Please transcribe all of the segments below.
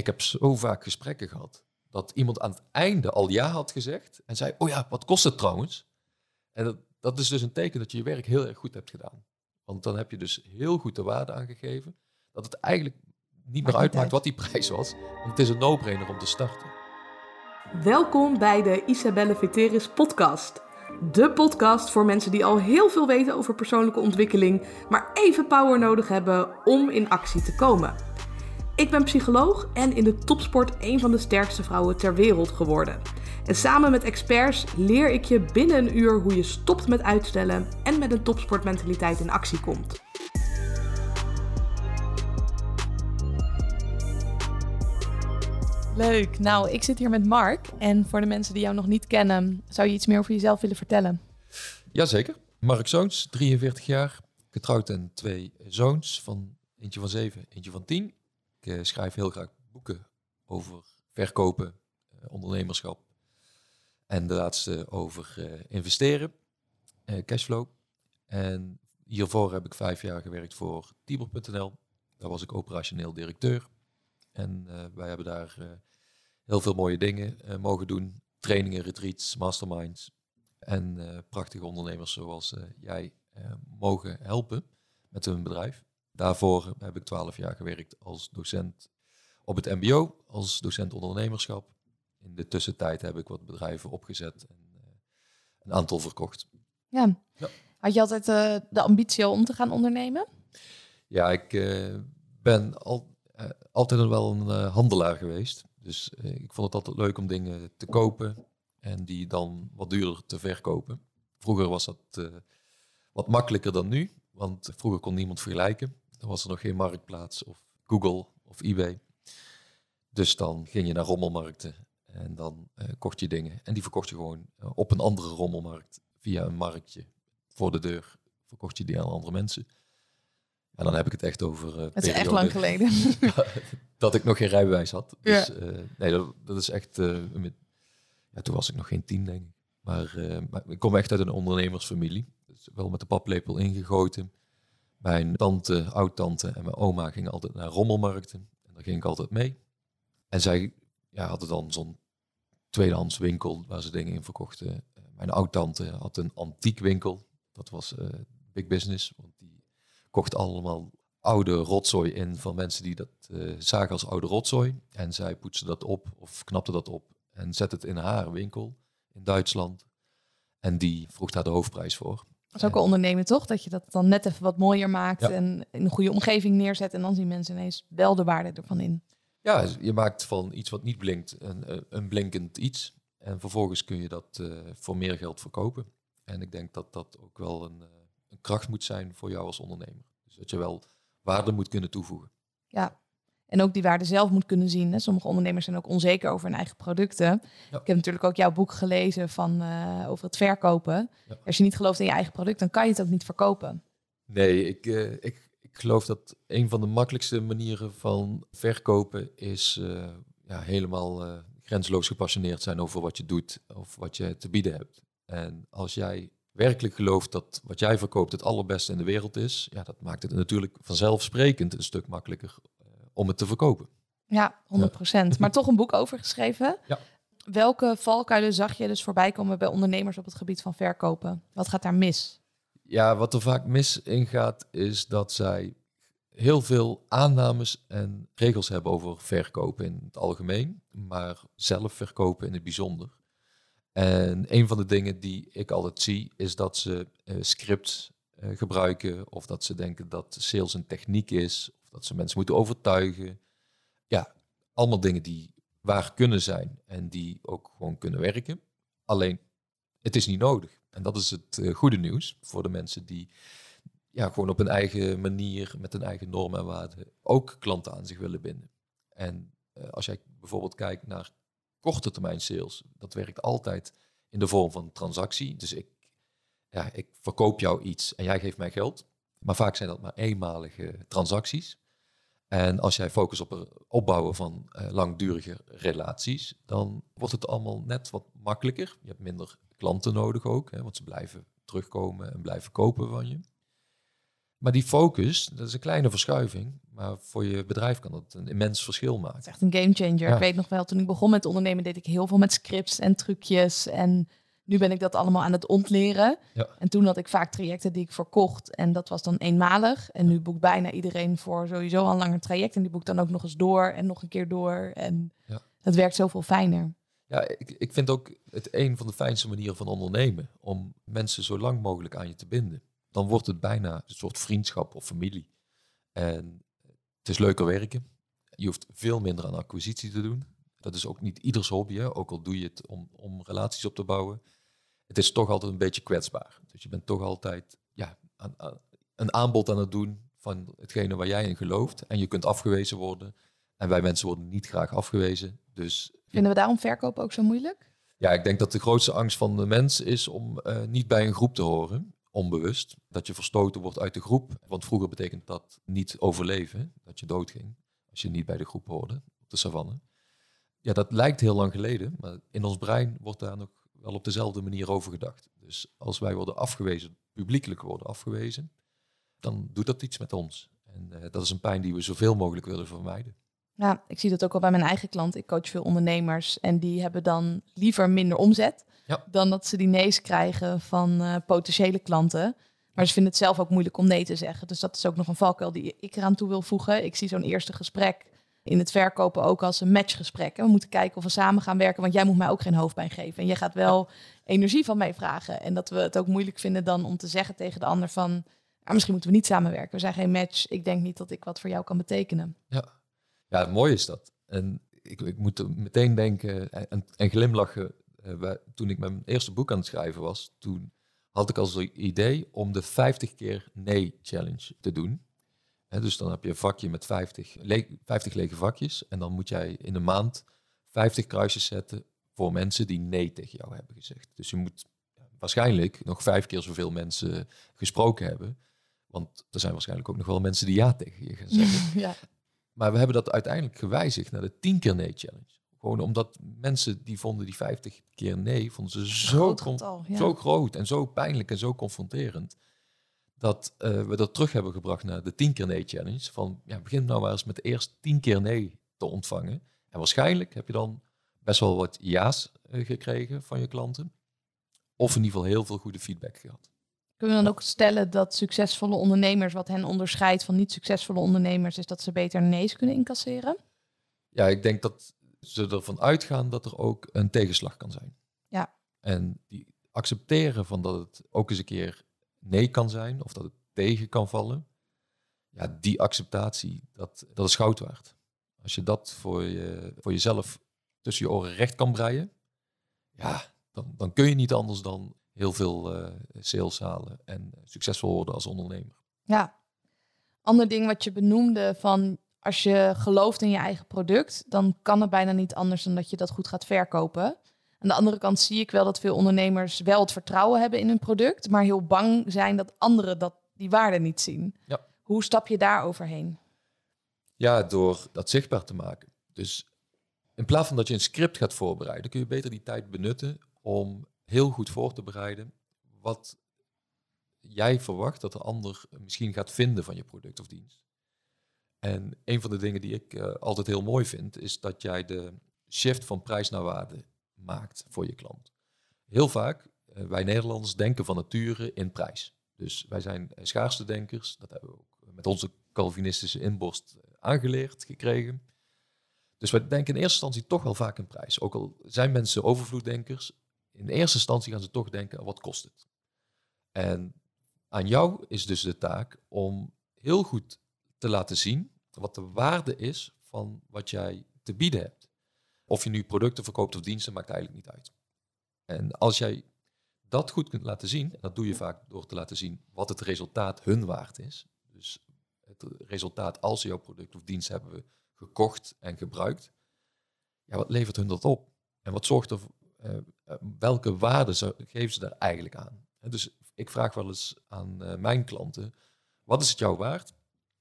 ik heb zo vaak gesprekken gehad dat iemand aan het einde al ja had gezegd en zei, oh ja, wat kost het trouwens? En dat, dat is dus een teken dat je je werk heel erg goed hebt gedaan. Want dan heb je dus heel goed de waarde aangegeven, dat het eigenlijk niet meer uitmaakt wat die prijs was. Want het is een no-brainer om te starten. Welkom bij de Isabelle Veteris podcast. De podcast voor mensen die al heel veel weten over persoonlijke ontwikkeling, maar even power nodig hebben om in actie te komen. Ik ben psycholoog en in de topsport een van de sterkste vrouwen ter wereld geworden. En samen met experts leer ik je binnen een uur hoe je stopt met uitstellen en met een topsportmentaliteit in actie komt. Leuk. Nou, ik zit hier met Mark. En voor de mensen die jou nog niet kennen, zou je iets meer over jezelf willen vertellen? Jazeker. Mark Zoons, 43 jaar, getrouwd en twee zoons, van eentje van 7, eentje van 10. Ik uh, schrijf heel graag boeken over verkopen, uh, ondernemerschap en de laatste over uh, investeren, cashflow. En hiervoor heb ik vijf jaar gewerkt voor Tiber.nl. Daar was ik operationeel directeur. En wij hebben daar heel veel mooie dingen mogen doen. Trainingen, retreats, masterminds. En prachtige ondernemers zoals jij mogen helpen met hun bedrijf. Daarvoor heb ik twaalf jaar gewerkt als docent op het MBO, als docent ondernemerschap. In de tussentijd heb ik wat bedrijven opgezet en uh, een aantal verkocht. Ja. ja. Had je altijd uh, de ambitie om te gaan ondernemen? Ja, ik uh, ben al, altijd wel een handelaar geweest. Dus ik vond het altijd leuk om dingen te kopen en die dan wat duurder te verkopen. Vroeger was dat wat makkelijker dan nu, want vroeger kon niemand vergelijken. Dan was er nog geen marktplaats of Google of eBay. Dus dan ging je naar rommelmarkten en dan uh, kocht je dingen. En die verkocht je gewoon uh, op een andere rommelmarkt via een marktje voor de deur. Verkocht je die aan andere mensen. En dan heb ik het echt over. Uh, het is echt lang geleden. dat ik nog geen rijbewijs had. Dus ja. nee, dat, dat, is echt. Met, ja, toen was ik nog geen tien, denk ik. Maar, maar ik kom echt uit een ondernemersfamilie. Dus wel met de paplepel ingegoten. Mijn tante, oud-tante en mijn oma gingen altijd naar rommelmarkten. En daar ging ik altijd mee. En zij ja, hadden dan zo'n tweedehands winkel waar ze dingen in verkochten. Uh, mijn oud-tante had een antiekwinkel. Dat was uh, big business, want die kocht allemaal oude rotzooi in van mensen die dat uh, zagen als oude rotzooi. En zij poetste dat op of knapte dat op en zette het in haar winkel in Duitsland. En die vroeg daar de hoofdprijs voor. Dat is ook een ondernemen, toch? Dat je dat dan net even wat mooier maakt en in een goede omgeving neerzet. En dan zien mensen ineens wel de waarde ervan in. Ja, je maakt van iets wat niet blinkt een, een blinkend iets. En vervolgens kun je dat uh, voor meer geld verkopen. En ik denk dat dat ook wel een, uh, een kracht moet zijn voor jou als ondernemer. Dus dat je wel waarde moet kunnen toevoegen. Ja, en ook die waarde zelf moet kunnen zien. Hè. Sommige ondernemers zijn ook onzeker over hun eigen producten. Ik heb natuurlijk ook jouw boek gelezen van, uh, over het verkopen. Als je niet gelooft in je eigen product, dan kan je het ook niet verkopen. Nee, ik, uh, ik, ik geloof dat een van de makkelijkste manieren van verkopen is uh, ja, helemaal grenzeloos gepassioneerd zijn over wat je doet of wat je te bieden hebt. En als jij werkelijk gelooft dat wat jij verkoopt het allerbeste in de wereld is, ja, dat maakt het natuurlijk vanzelfsprekend een stuk makkelijker om het te verkopen. Ja, 100 procent. Maar toch een boek over geschreven. Ja. Welke valkuilen zag je dus voorbij komen bij ondernemers op het gebied van verkopen? Wat gaat daar mis? Ja, wat er vaak mis in gaat, is dat zij heel veel aannames en regels hebben over verkopen in het algemeen, maar zelf verkopen in het bijzonder. En een van de dingen die ik altijd zie, is dat ze uh, scripts uh, gebruiken of dat ze denken dat sales een techniek is dat ze mensen moeten overtuigen. Ja, allemaal dingen die waar kunnen zijn en die ook gewoon kunnen werken. Alleen, het is niet nodig. En dat is het uh, goede nieuws voor de mensen die ja, gewoon op een eigen manier, met een eigen normen en waarden, ook klanten aan zich willen binden. En uh, als jij bijvoorbeeld kijkt naar korte termijn sales, dat werkt altijd in de vorm van transactie. Dus ik, ja, ik verkoop jou iets en jij geeft mij geld. Maar vaak zijn dat maar eenmalige transacties. En als jij focust op het opbouwen van uh, langdurige relaties, dan wordt het allemaal net wat makkelijker. Je hebt minder klanten nodig ook, hè, want ze blijven terugkomen en blijven kopen van je. Maar die focus, dat is een kleine verschuiving. Maar voor je bedrijf kan dat een immens verschil maken. Het is echt een game changer. Ja. Ik weet nog wel, toen ik begon met ondernemen, deed ik heel veel met scripts en trucjes. En nu ben ik dat allemaal aan het ontleren. Ja. En toen had ik vaak trajecten die ik verkocht. En dat was dan eenmalig. En nu boekt bijna iedereen voor sowieso al een langer traject. En die boekt dan ook nog eens door en nog een keer door. En Ja. dat werkt zoveel fijner. Ja, ik, ik vind ook het een van de fijnste manieren van ondernemen. Om mensen zo lang mogelijk aan je te binden. Dan wordt het bijna een soort vriendschap of familie. En het is leuker werken. Je hoeft veel minder aan acquisitie te doen. Dat is ook niet ieders hobby, hè? ook al doe je het om, om relaties op te bouwen. Het is toch altijd een beetje kwetsbaar. Dus je bent toch altijd ja, aan, aan- een aanbod aan het doen van hetgene waar jij in gelooft. En je kunt afgewezen worden. En wij mensen worden niet graag afgewezen. Dus Vinden we daarom verkopen ook zo moeilijk? ja, ik denk dat de grootste angst van de mens is om eh, niet bij een groep te horen, onbewust. Dat je verstoten wordt uit de groep. Want vroeger betekent dat niet overleven, dat je doodging als je niet bij de groep hoorde op de savanne. Ja, dat lijkt heel lang geleden, maar in ons brein wordt daar nog wel op dezelfde manier over gedacht. Dus als wij worden afgewezen, publiekelijk worden afgewezen, dan doet dat iets met ons. En eh, dat is een pijn die we zoveel mogelijk willen vermijden. Ja, ik zie dat ook al bij mijn eigen klant. Ik coach veel ondernemers en die hebben dan liever minder omzet Ja. dan dat ze die nee's krijgen van eh, potentiële klanten. Maar ze vinden het zelf ook moeilijk om nee te zeggen. Dus dat is ook nog een valkuil die ik eraan toe wil voegen. Ik zie zo'n eerste gesprek in het verkopen ook als een matchgesprek. We moeten kijken of we samen gaan werken, want jij moet mij ook geen hoofdpijn geven. En jij gaat wel energie van mij vragen. En dat we het ook moeilijk vinden dan om te zeggen tegen de ander van... "Ah, misschien moeten we niet samenwerken. We zijn geen match. Ik denk niet dat ik wat voor jou kan betekenen. Ja, ja mooi is dat. En ik, ik moet meteen denken en, en glimlachen. eh, toen ik mijn eerste boek aan het schrijven was, toen had ik als idee om de 50 keer nee challenge te doen. Dus dan heb je een vakje met 50, le 50 lege vakjes. En dan moet jij in een maand 50 kruisjes zetten voor mensen die nee tegen jou hebben gezegd. Dus je moet waarschijnlijk nog vijf keer zoveel mensen gesproken hebben. Want er zijn waarschijnlijk ook nog wel mensen die ja tegen je gaan zeggen. ja. Maar we hebben dat uiteindelijk gewijzigd naar de 10 keer nee challenge. Gewoon omdat mensen die vonden die 50 keer nee, vonden ze zo, getal, ja. zo groot en zo pijnlijk en zo confronterend. Dat eh, we dat terug hebben gebracht naar de 10 keer nee challenge. Van ja, begin nou maar eens met eerst 10 keer nee te ontvangen. En waarschijnlijk heb je dan best wel wat ja's eh, gekregen van je klanten. Of in ieder geval heel veel goede feedback gehad. Kunnen we dan ook stellen dat succesvolle ondernemers, wat hen onderscheidt van niet succesvolle ondernemers, is dat ze beter nee's kunnen incasseren? Ja, ik denk dat ze ervan uitgaan dat er ook een tegenslag kan zijn. Ja. En die accepteren van dat het ook eens een keer nee kan zijn of dat het tegen kan vallen. Ja, die acceptatie, dat, dat is goud waard. Als je dat voor, je, voor jezelf tussen je oren recht kan breien, ja, dan, dan kun je niet anders dan heel veel eh, sales halen en succesvol worden als ondernemer. Ja. Ander ding wat je benoemde van als je gelooft in je eigen product, dan kan het bijna niet anders dan dat je dat goed gaat verkopen. Aan de andere kant zie ik wel dat veel ondernemers wel het vertrouwen hebben in hun product, maar heel bang zijn dat anderen dat, die waarde niet zien. Ja. Hoe stap je daar overheen? Ja, door dat zichtbaar te maken. Dus in plaats van dat je een script gaat voorbereiden, kun je beter die tijd benutten om heel goed voor te bereiden wat jij verwacht dat de ander misschien gaat vinden van je product of dienst. En een van de dingen die ik eh, altijd heel mooi vind, is dat jij de shift van prijs naar waarde maakt voor je klant. Heel vaak, eh, wij Nederlanders denken van nature in prijs. Dus wij zijn eh, schaarste denkers, dat hebben we ook met onze Calvinistische inborst eh, aangeleerd gekregen. Dus wij denken in eerste instantie toch wel vaak in prijs. Ook al zijn mensen overvloeddenkers, in eerste instantie gaan ze toch denken, wat kost het? En aan jou is dus de taak om heel goed te laten zien wat de waarde is van wat jij te bieden hebt. Of je nu producten verkoopt of diensten, maakt eigenlijk niet uit. En als jij dat goed kunt laten zien, en dat doe je vaak door te laten zien wat het resultaat hun waard is. Dus het resultaat als ze jouw product of dienst hebben gekocht en gebruikt. Ja, wat levert hun dat op? En wat zorgt er, eh, eh, welke waarde geven ze daar eigenlijk aan? Dus ik vraag wel eens aan eh, mijn klanten, wat is het jou waard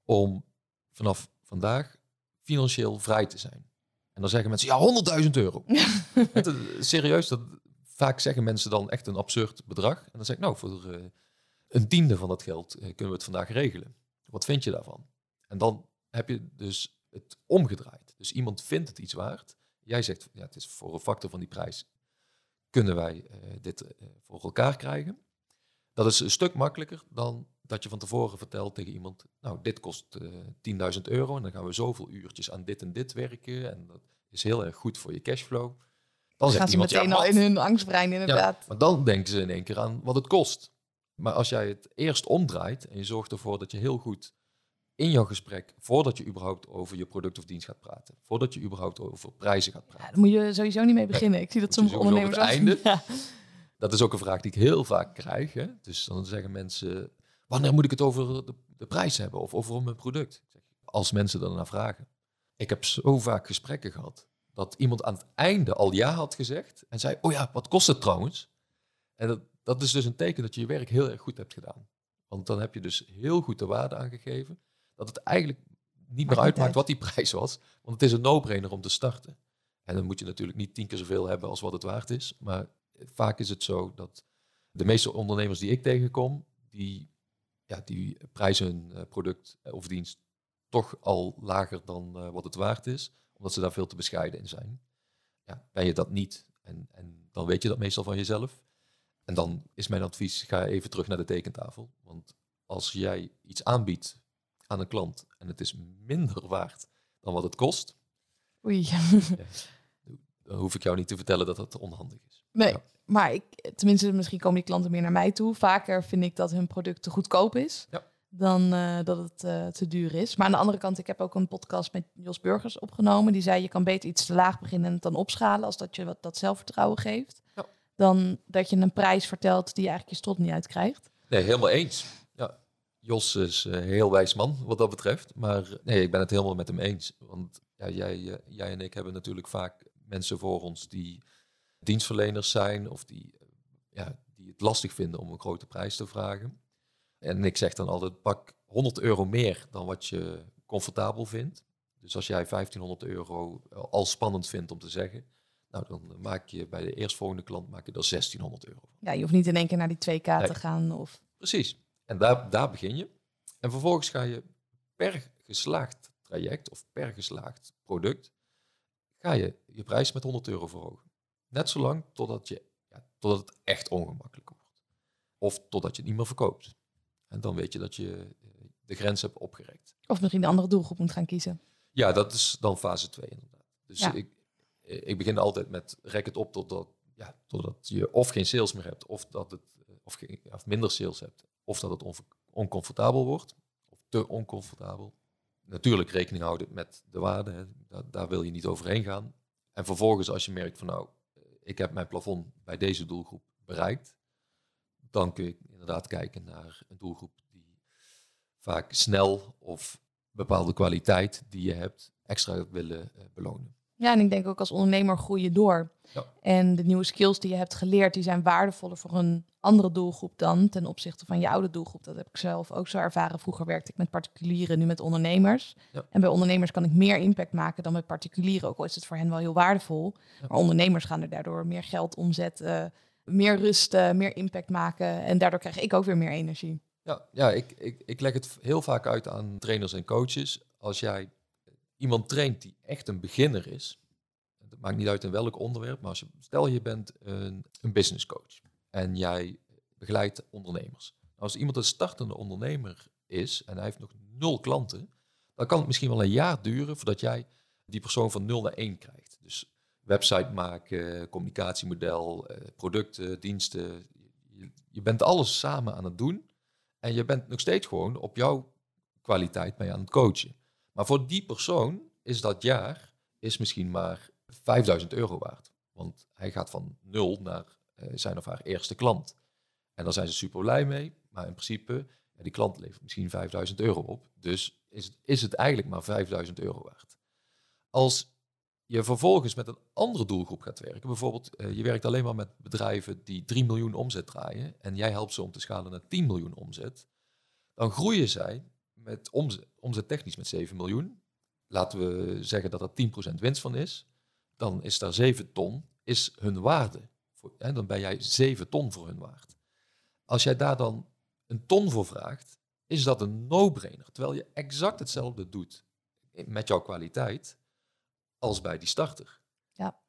om vanaf vandaag financieel vrij te zijn? En dan zeggen mensen, ja, 100.000 euro. Het, eh, serieus, dat, vaak zeggen mensen dan echt een absurd bedrag. En dan zeg ik, nou, voor, eh, een tiende van dat geld eh, kunnen we het vandaag regelen. Wat vind je daarvan? En dan heb je dus het omgedraaid. Dus iemand vindt het iets waard. Jij zegt, ja, het is voor een factor van die prijs. Kunnen wij dit voor elkaar krijgen? Dat is een stuk makkelijker dan dat je van tevoren vertelt tegen iemand, nou, dit kost uh, 10.000 euro en dan gaan we zoveel uurtjes aan dit en dit werken en dat is heel erg goed voor je cashflow. Dan zegt iemand, meteen ja, al in hun angstbrein inderdaad. Ja, maar dan denken ze in één keer aan wat het kost. Maar als jij het eerst omdraait en je zorgt ervoor dat je heel goed in jouw gesprek, voordat je überhaupt over je product of dienst gaat praten, voordat je überhaupt over prijzen gaat praten. Ja, daar moet je sowieso niet mee beginnen. Ik zie dat sommige ondernemers... Ja. Dat is ook een vraag die ik heel vaak krijg. Hè? Dus dan zeggen mensen, wanneer moet ik het over de, de prijs hebben of over mijn product? Als mensen naar vragen. Ik heb zo vaak gesprekken gehad dat iemand aan het einde al ja had gezegd en zei, oh ja, wat kost het trouwens? En dat, dat is dus een teken dat je je werk heel erg goed hebt gedaan. Want dan heb je dus heel goed de waarde aangegeven, dat het eigenlijk niet meer uitmaakt wat die prijs was, want het is een no-brainer om te starten. En dan moet je natuurlijk niet tien keer zoveel hebben als wat het waard is, maar vaak is het zo dat de meeste ondernemers die ik tegenkom, die, ja, die prijzen hun eh, product eh, of dienst toch al lager dan uh, wat het waard is, omdat ze daar veel te bescheiden in zijn. Ja, ben je dat niet en, en dan weet je dat meestal van jezelf. En dan is mijn advies, ga even terug naar de tekentafel. Want als jij iets aanbiedt aan een klant en het is minder waard dan wat het kost, Oei. Ja, dan hoef ik jou niet te vertellen dat dat onhandig is. Nee, maar ik, tenminste, misschien komen die klanten meer naar mij toe. Vaker vind ik dat hun product te goedkoop is. Ja dan uh, dat het uh, te duur is. Maar aan de andere kant, ik heb ook een podcast met Jos Burgers opgenomen. Die zei, je kan beter iets te laag beginnen en het dan opschalen... als dat je wat, dat zelfvertrouwen geeft. Ja. Dan dat je een prijs vertelt die je eigenlijk je strot niet uitkrijgt. Nee, helemaal eens. Ja, Jos is een heel wijs man wat dat betreft. Maar nee, ik ben het helemaal met hem eens. Want ja, jij, jij en ik hebben natuurlijk vaak mensen voor ons... die dienstverleners zijn of die, ja, die het lastig vinden om een grote prijs te vragen... En ik zeg dan altijd, pak 100 euro meer dan wat je comfortabel vindt. Dus als jij 1500 euro al spannend vindt om te zeggen, nou dan maak je bij de eerstvolgende klant maak je er 1600 euro. Ja, je hoeft niet in één keer naar die 2K te gaan. Of... Precies. En daar, daar begin je. En vervolgens ga je per geslaagd traject of per geslaagd product, ga je je prijs met 100 euro verhogen. Net zolang totdat, je, ja, totdat het echt ongemakkelijk wordt. Of totdat je het niet meer verkoopt. En dan weet je dat je eh, de grens hebt opgerekt. Of misschien een andere doelgroep moet gaan kiezen. Ja, dat is dan fase 2 inderdaad. Dus ik, ik begin altijd met rek het op totdat, ja, totdat je of geen sales meer hebt, of, dat het, eh, of, geen, of minder sales hebt, of dat het oncomfortabel wordt, of te oncomfortabel. Natuurlijk rekening houden met de waarde, hè. Daar, daar wil je niet overheen gaan. En vervolgens als je merkt van nou, eh, ik heb mijn plafond bij deze doelgroep bereikt, dan kun je inderdaad kijken naar een doelgroep die vaak snel of bepaalde kwaliteit die je hebt extra willen uh, belonen. Ja, en ik denk ook als ondernemer groei je door. Ja. En de nieuwe skills die je hebt geleerd, die zijn waardevoller voor een andere doelgroep dan ten opzichte van je oude doelgroep. Dat heb ik zelf ook zo ervaren. Vroeger werkte ik met particulieren, nu met ondernemers. Ja. En bij ondernemers kan ik meer impact maken dan bij particulieren. Ook al is het voor hen wel heel waardevol. Maar ondernemers gaan er daardoor meer geld omzetten meer rust, meer impact maken. En daardoor krijg ik ook weer meer energie. Ja, ja ik, ik, ik leg het heel vaak uit aan trainers en coaches. Als jij iemand traint die echt een beginner is, het maakt niet uit in welk onderwerp, maar als je, stel je bent een, een business coach en jij begeleidt ondernemers. Als iemand een startende ondernemer is en hij heeft nog nul klanten, dan kan het misschien wel een jaar duren voordat jij die persoon van 0 naar 1 krijgt. Dus website maken, communicatiemodel, eh, producten, diensten. Je, bent alles samen aan het doen. En je bent nog steeds gewoon op jouw kwaliteit mee aan het coachen. Maar voor die persoon is dat jaar is misschien maar 5000 euro waard. Want hij gaat van nul naar uh, zijn of haar eerste klant. En daar zijn ze super blij mee. Maar in principe, die klant levert misschien 5000 euro op. Dus is, is het eigenlijk maar 5000 euro waard. Als je vervolgens met een andere doelgroep gaat werken. Bijvoorbeeld, uh, je werkt alleen maar met bedrijven die 3 miljoen omzet draaien en jij helpt ze om te schalen naar 10 miljoen omzet. Dan groeien zij met omzet, technisch met 7 miljoen. Laten we zeggen dat er 10% winst van is. Dan is daar 7 ton, is hun waarde. Voor, hè, dan ben jij 7 ton voor hun waard. Als jij daar dan een ton voor vraagt, is dat een no-brainer. Terwijl je exact hetzelfde doet met jouw kwaliteit als bij die starter. Ja.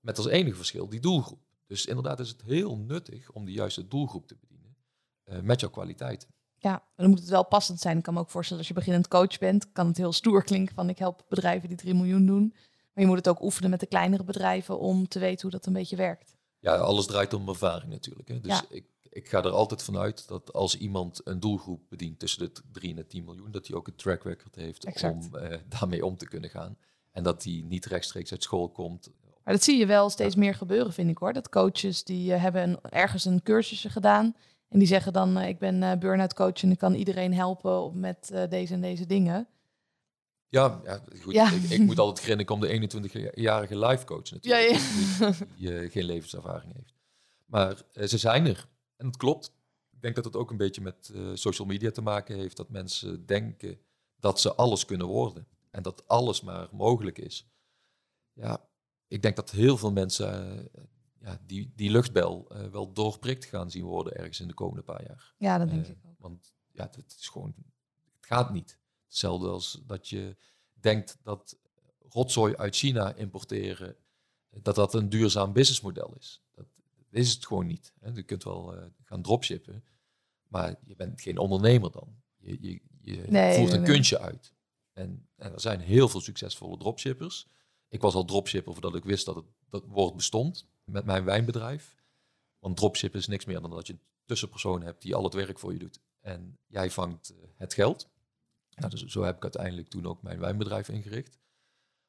Met als enige verschil die doelgroep. Dus inderdaad is het heel nuttig om de juiste doelgroep te bedienen uh, met jouw kwaliteit. Ja, dan moet het wel passend zijn. Ik kan me ook voorstellen als je beginnend coach bent, kan het heel stoer klinken van ik help bedrijven die 3 miljoen doen. Maar je moet het ook oefenen met de kleinere bedrijven om te weten hoe dat een beetje werkt. Ja, alles draait om ervaring natuurlijk. Hè. Dus Ja. ik, ik ga er altijd vanuit dat als iemand een doelgroep bedient tussen de 3 en de 10 miljoen, dat hij ook een track record heeft Exact. om eh, daarmee om te kunnen gaan. En dat hij niet rechtstreeks uit school komt. Maar dat zie je wel steeds meer gebeuren, vind ik hoor. Dat coaches die eh, hebben een, ergens een cursusje gedaan. En die zeggen dan, eh, ik ben eh burn-out coach en ik kan iedereen helpen met eh, deze en deze dingen. Ja, ja goed. Ja. Ik, ik moet altijd grinniken om de 21-jarige life coach natuurlijk. Ja, ja. Die, die, geen levenservaring heeft. Maar ze zijn er. En het klopt. Ik denk dat het ook een beetje met social media te maken heeft. Dat mensen denken dat ze alles kunnen worden. En dat alles maar mogelijk is. Ja, ik denk dat heel veel mensen ja, die, die luchtbel eh, wel doorprikt gaan zien worden ergens in de komende paar jaar. Ja, dat denk Eh, ik ook. Want ja, het is gewoon, het gaat niet. Hetzelfde als dat je denkt dat rotzooi uit China importeren, dat dat een duurzaam businessmodel is. Dat is het gewoon niet. Hè. Je kunt wel eh, gaan dropshippen, maar je bent geen ondernemer dan. Je, je, je Nee, voert een nee. kunstje uit. En, en er zijn heel veel succesvolle dropshippers. Ik was al dropshipper voordat ik wist dat het dat woord bestond met mijn wijnbedrijf. Want dropship is niks meer dan dat je een tussenpersoon hebt die al het werk voor je doet. En jij vangt eh, het geld. Nou, dus zo heb ik uiteindelijk toen ook mijn wijnbedrijf ingericht.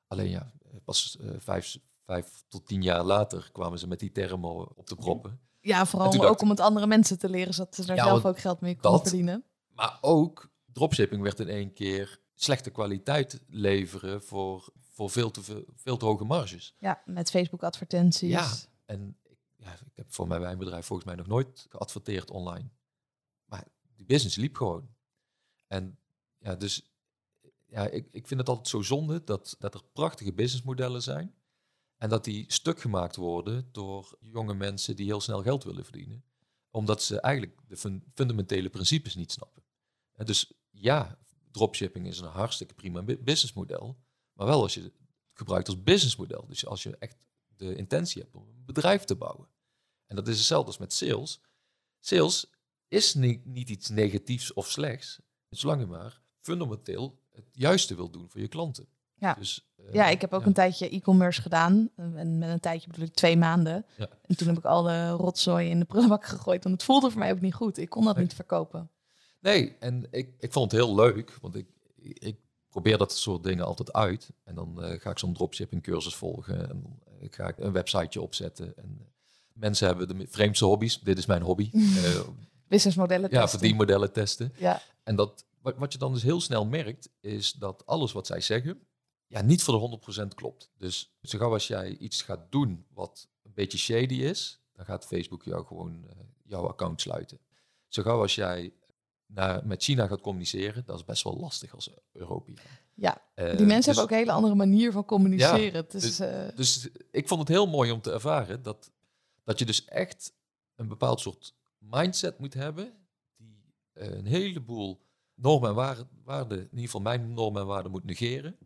Alleen ja, pas eh, vijf, vijf tot tien jaar later kwamen ze met die termen op de proppen. Ja, vooral ook dacht- om het andere mensen te leren, zodat ze daar Ja, zelf ook geld mee konden verdienen. Maar ook dropshipping werd in één keer slechte kwaliteit leveren voor, voor veel, te veel, veel te hoge marges. Ja, met Facebook advertenties. Ja. En ik, ja, ik heb voor mijn wijnbedrijf volgens mij nog nooit geadverteerd online. Maar die business liep gewoon. En ja, dus ja, ik, ik vind het altijd zo zonde dat, dat er prachtige businessmodellen zijn. En dat die stuk gemaakt worden door jonge mensen die heel snel geld willen verdienen. Omdat ze eigenlijk de fun- fundamentele principes niet snappen. En dus ja, dropshipping is een hartstikke prima bu- businessmodel. Maar wel als je het gebruikt als businessmodel. Dus als je echt de intentie hebt om een bedrijf te bouwen. En dat is hetzelfde als met sales. Sales is niet, niet iets negatiefs of slechts, zolang je maar fundamenteel het juiste wil doen voor je klanten. Ja. Dus, eh, Ja, ik heb ook ja. een tijdje e-commerce gedaan. En met een tijdje bedoel ik twee maanden. Ja. En toen heb ik al de rotzooi in de prullenbak gegooid. Want het voelde voor mij ook niet goed. Ik kon dat Nee. niet verkopen. Nee, en ik, ik vond het heel leuk, want ik, ik probeer dat soort dingen altijd uit. En dan eh, ga ik zo'n dropshipping cursus volgen en dan eh, ga ik een websiteje opzetten. En eh, mensen hebben de vreemdste hobby's. Dit is mijn hobby. Businessmodellen ja, testen. verdienmodellen testen. Ja, En dat, wat, wat je dan dus heel snel merkt, is dat alles wat zij zeggen, ja, niet voor de 100% klopt. Dus zo gauw als jij iets gaat doen wat een beetje shady is, dan gaat Facebook jou gewoon jouw account sluiten. Zo gauw als jij naar, met China gaat communiceren, dat is best wel lastig als Europeaan. ja. Eh, die mensen dus- hebben ook een hele andere manier van communiceren. dus- eh, dus ik vond het heel mooi om te ervaren dat, dat je dus echt een bepaald soort mindset moet hebben, die eh, een heleboel normen en waarden, waarden, in ieder geval mijn normen en waarden moet negeren,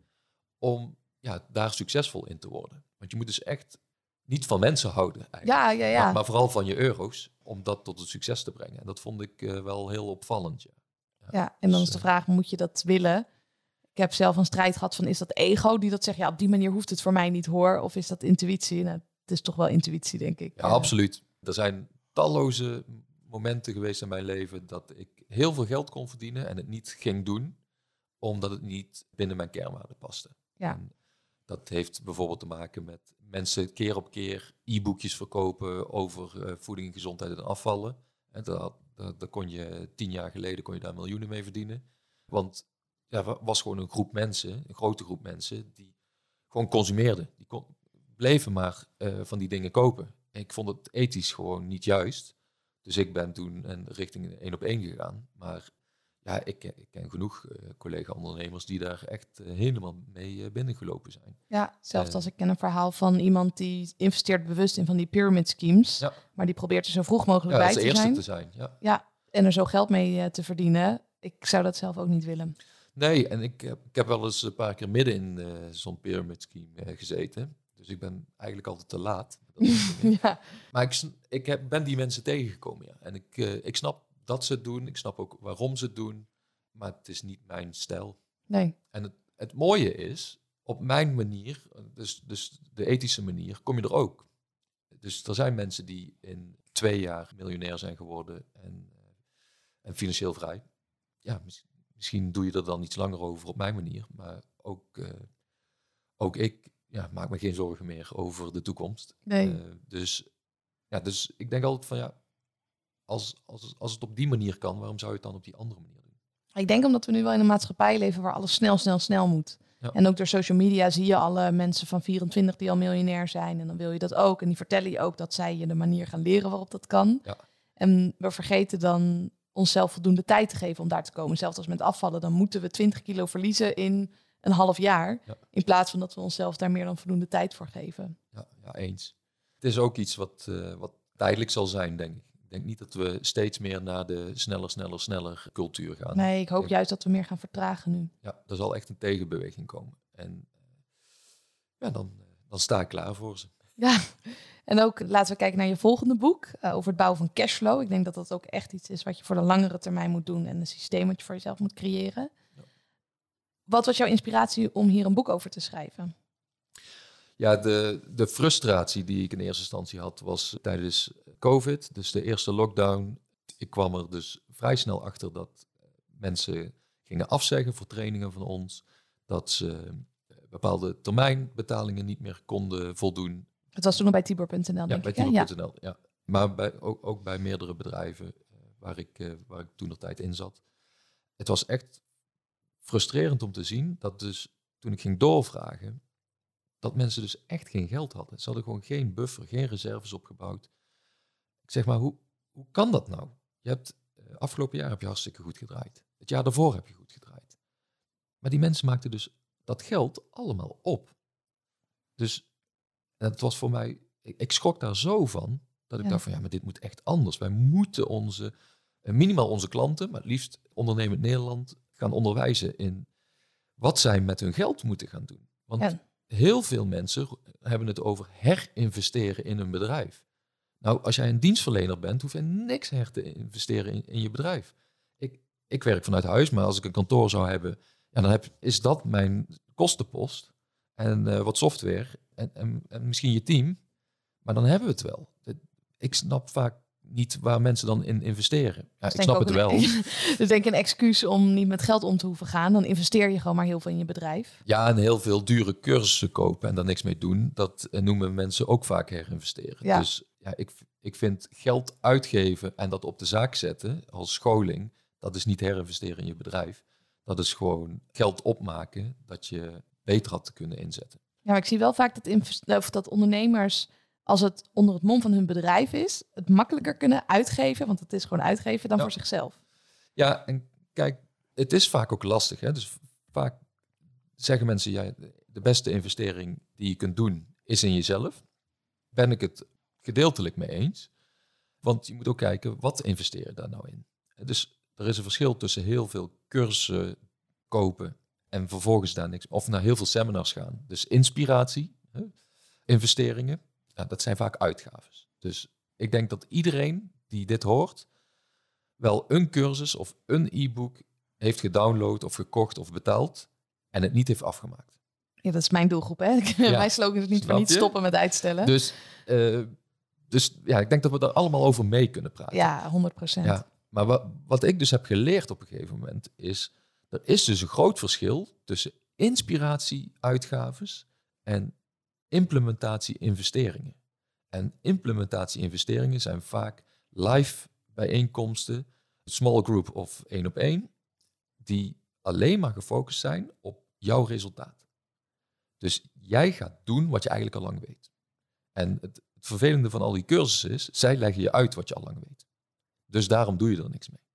om ja, daar succesvol in te worden. Want je moet dus echt niet van mensen houden, eigenlijk, ja, ja, ja. maar, maar vooral van je euro's, om dat tot het succes te brengen. En dat vond ik eh, wel heel opvallend. Ja. Ja, en dan Dus, is de eh, vraag, moet je dat willen? Ik heb zelf een strijd gehad van, is dat ego die dat zegt? Ja, op die manier hoeft het voor mij niet hoor. Of is dat intuïtie? Nou, het is toch wel intuïtie, denk ik. Ja, absoluut. Er zijn talloze momenten geweest in mijn leven dat ik heel veel geld kon verdienen en het niet ging doen, omdat het niet binnen mijn kernwaarden paste. Ja. En dat heeft bijvoorbeeld te maken met mensen keer op keer e-boekjes verkopen over eh, voeding, gezondheid en afvallen. En daar, daar kon je tien jaar geleden kon je daar miljoenen mee verdienen. Want ja, er was gewoon een groep mensen, een grote groep mensen, die gewoon consumeerden. Die kon, bleven maar eh, van die dingen kopen. En ik vond het ethisch gewoon niet juist. Dus ik ben toen en richting één op één gegaan. Maar ja, ik, ken- ik ken genoeg eh, collega-ondernemers die daar echt eh, helemaal mee eh, binnengelopen zijn. Ja, zelfs als ik ken een verhaal van iemand die investeert bewust in van die pyramid schemes. Ja. Maar die probeert er zo vroeg mogelijk Ja, bij als te eerste zijn. te zijn. Ja. Ja, en er zo geld mee te verdienen. Ik zou dat zelf ook niet willen. Nee, en ik heb, ik heb wel eens een paar keer midden in zo'n pyramid scheme gezeten. Dus ik ben eigenlijk altijd te laat. Ja. maar ik, ik heb, ben die mensen tegengekomen, ja. En ik, ik snap dat ze het doen. Ik snap ook waarom ze het doen. Maar het is niet mijn stijl. Nee. En het, het mooie is, op mijn manier, dus, dus de ethische manier, kom je er ook. Dus er zijn mensen die in twee jaar miljonair zijn geworden en, eh, en financieel vrij. Ja, mis- misschien doe je er dan iets langer over op mijn manier. Maar ook, eh, ook ik ja, maak me geen zorgen meer over de toekomst. Nee. Eh, dus, ja, dus ik denk altijd van ja, als, als, als het op die manier kan, waarom zou je het dan op die andere manier doen? Ik denk omdat we nu wel in een maatschappij leven waar alles snel, snel, snel moet. Ja. En ook door social media zie je alle mensen van 24 die al miljonair zijn. En dan wil je dat ook. En die vertellen je ook dat zij je de manier gaan leren waarop dat kan. Ja. En we vergeten dan onszelf voldoende tijd te geven om daar te komen. Zelfs als met afvallen, dan moeten we 20 kilo verliezen in een half jaar. Ja. In plaats van dat we onszelf daar meer dan voldoende tijd voor geven. Ja, ja, eens. Het is ook iets wat, eh, wat tijdelijk zal zijn, denk ik. Ik denk niet dat we steeds meer naar de sneller, sneller, sneller cultuur gaan. Nee, ik hoop juist dat we meer gaan vertragen nu. Ja, er zal echt een tegenbeweging komen. En eh, ja, dan, eh, dan sta ik klaar voor ze. Ja, en ook laten we kijken naar je volgende boek eh, over het bouwen van cashflow. Ik denk dat dat ook echt iets is wat je voor de langere termijn moet doen en een systeem wat je voor jezelf moet creëren. Ja. Wat was jouw inspiratie om hier een boek over te schrijven? Ja, de, de frustratie die ik in eerste instantie had was tijdens COVID, dus de eerste lockdown. Ik kwam er dus vrij snel achter dat mensen gingen afzeggen voor trainingen van ons, dat ze eh, bepaalde termijnbetalingen niet meer konden voldoen. Het was toen nog bij Tibor.nl, Ja, denk bij ik. hè? Ja. Tibor.nl, ja. Maar bij, ook, ook bij meerdere bedrijven eh, waar, ik, eh, waar ik toen de tijd in zat. Het was echt frustrerend om te zien dat dus toen ik ging doorvragen, dat mensen dus echt geen geld hadden. Ze hadden gewoon geen buffer, geen reserves opgebouwd. Ik zeg maar, hoe, hoe kan dat nou? Je hebt, eh, afgelopen jaar heb je hartstikke goed gedraaid. Het jaar daarvoor heb je goed gedraaid. Maar die mensen maakten dus dat geld allemaal op. Dus het was voor mij, ik, ik schrok daar zo van, dat ik Ja. dacht van ja, maar dit moet echt anders. Wij moeten onze, eh, minimaal onze klanten, maar het liefst ondernemend Nederland, gaan onderwijzen in wat zij met hun geld moeten gaan doen. Want Ja. Heel veel mensen hebben het over herinvesteren in een bedrijf. Nou, als jij een dienstverlener bent, hoef je niks her te investeren in, je bedrijf. Ik, ik werk vanuit huis, maar als ik een kantoor zou hebben, ja, dan heb, is dat mijn kostenpost. En eh, wat software en, en, en misschien je team. Maar dan hebben we het wel. Ik snap vaak niet waar mensen dan in investeren. Ja, ik snap het wel. een- dus denk een excuus om niet met geld om te hoeven gaan. Dan investeer je gewoon maar heel veel in je bedrijf. Ja, en heel veel dure cursussen kopen en daar niks mee doen, dat eh, noemen mensen ook vaak herinvesteren. Ja. Dus ja, ik, ik vind geld uitgeven en dat op de zaak zetten als scholing, dat is niet herinvesteren in je bedrijf. Dat is gewoon geld opmaken dat je beter had te kunnen inzetten. Ja, maar ik zie wel vaak dat, of dat ondernemers, als het onder het mom van hun bedrijf is, het makkelijker kunnen uitgeven, want het is gewoon uitgeven, dan Ja. voor zichzelf. Ja, en kijk, het is vaak ook lastig. Hè? Dus vaak zeggen mensen, ja, de beste investering die je kunt doen is in jezelf. Ben ik het gedeeltelijk mee eens. Want je moet ook kijken, wat investeer je daar nou in? Dus er is een verschil tussen heel veel cursussen kopen en vervolgens daar niks, of naar heel veel seminars gaan. Dus inspiratie, hè? investeringen, ja, dat zijn vaak uitgaves. Dus ik denk dat iedereen die dit hoort, wel een cursus of een e-book heeft gedownload of gekocht of betaald en het niet heeft afgemaakt. Ja, dat is mijn doelgroep, hè? Mijn slogan is niet voor Snap niet stoppen met uitstellen. Dus, eh, dus ja, ik denk dat we daar allemaal over mee kunnen praten. ja, 100 procent. Ja, maar wat, wat ik dus heb geleerd op een gegeven moment is, er is dus een groot verschil tussen inspiratie-uitgaves en implementatie-investeringen. En implementatie-investeringen zijn vaak live bijeenkomsten, small group of één op één, die alleen maar gefocust zijn op jouw resultaat. Dus jij gaat doen wat je eigenlijk al lang weet. En het, het vervelende van al die cursussen is, zij leggen je uit wat je al lang weet. Dus daarom doe je er niks mee.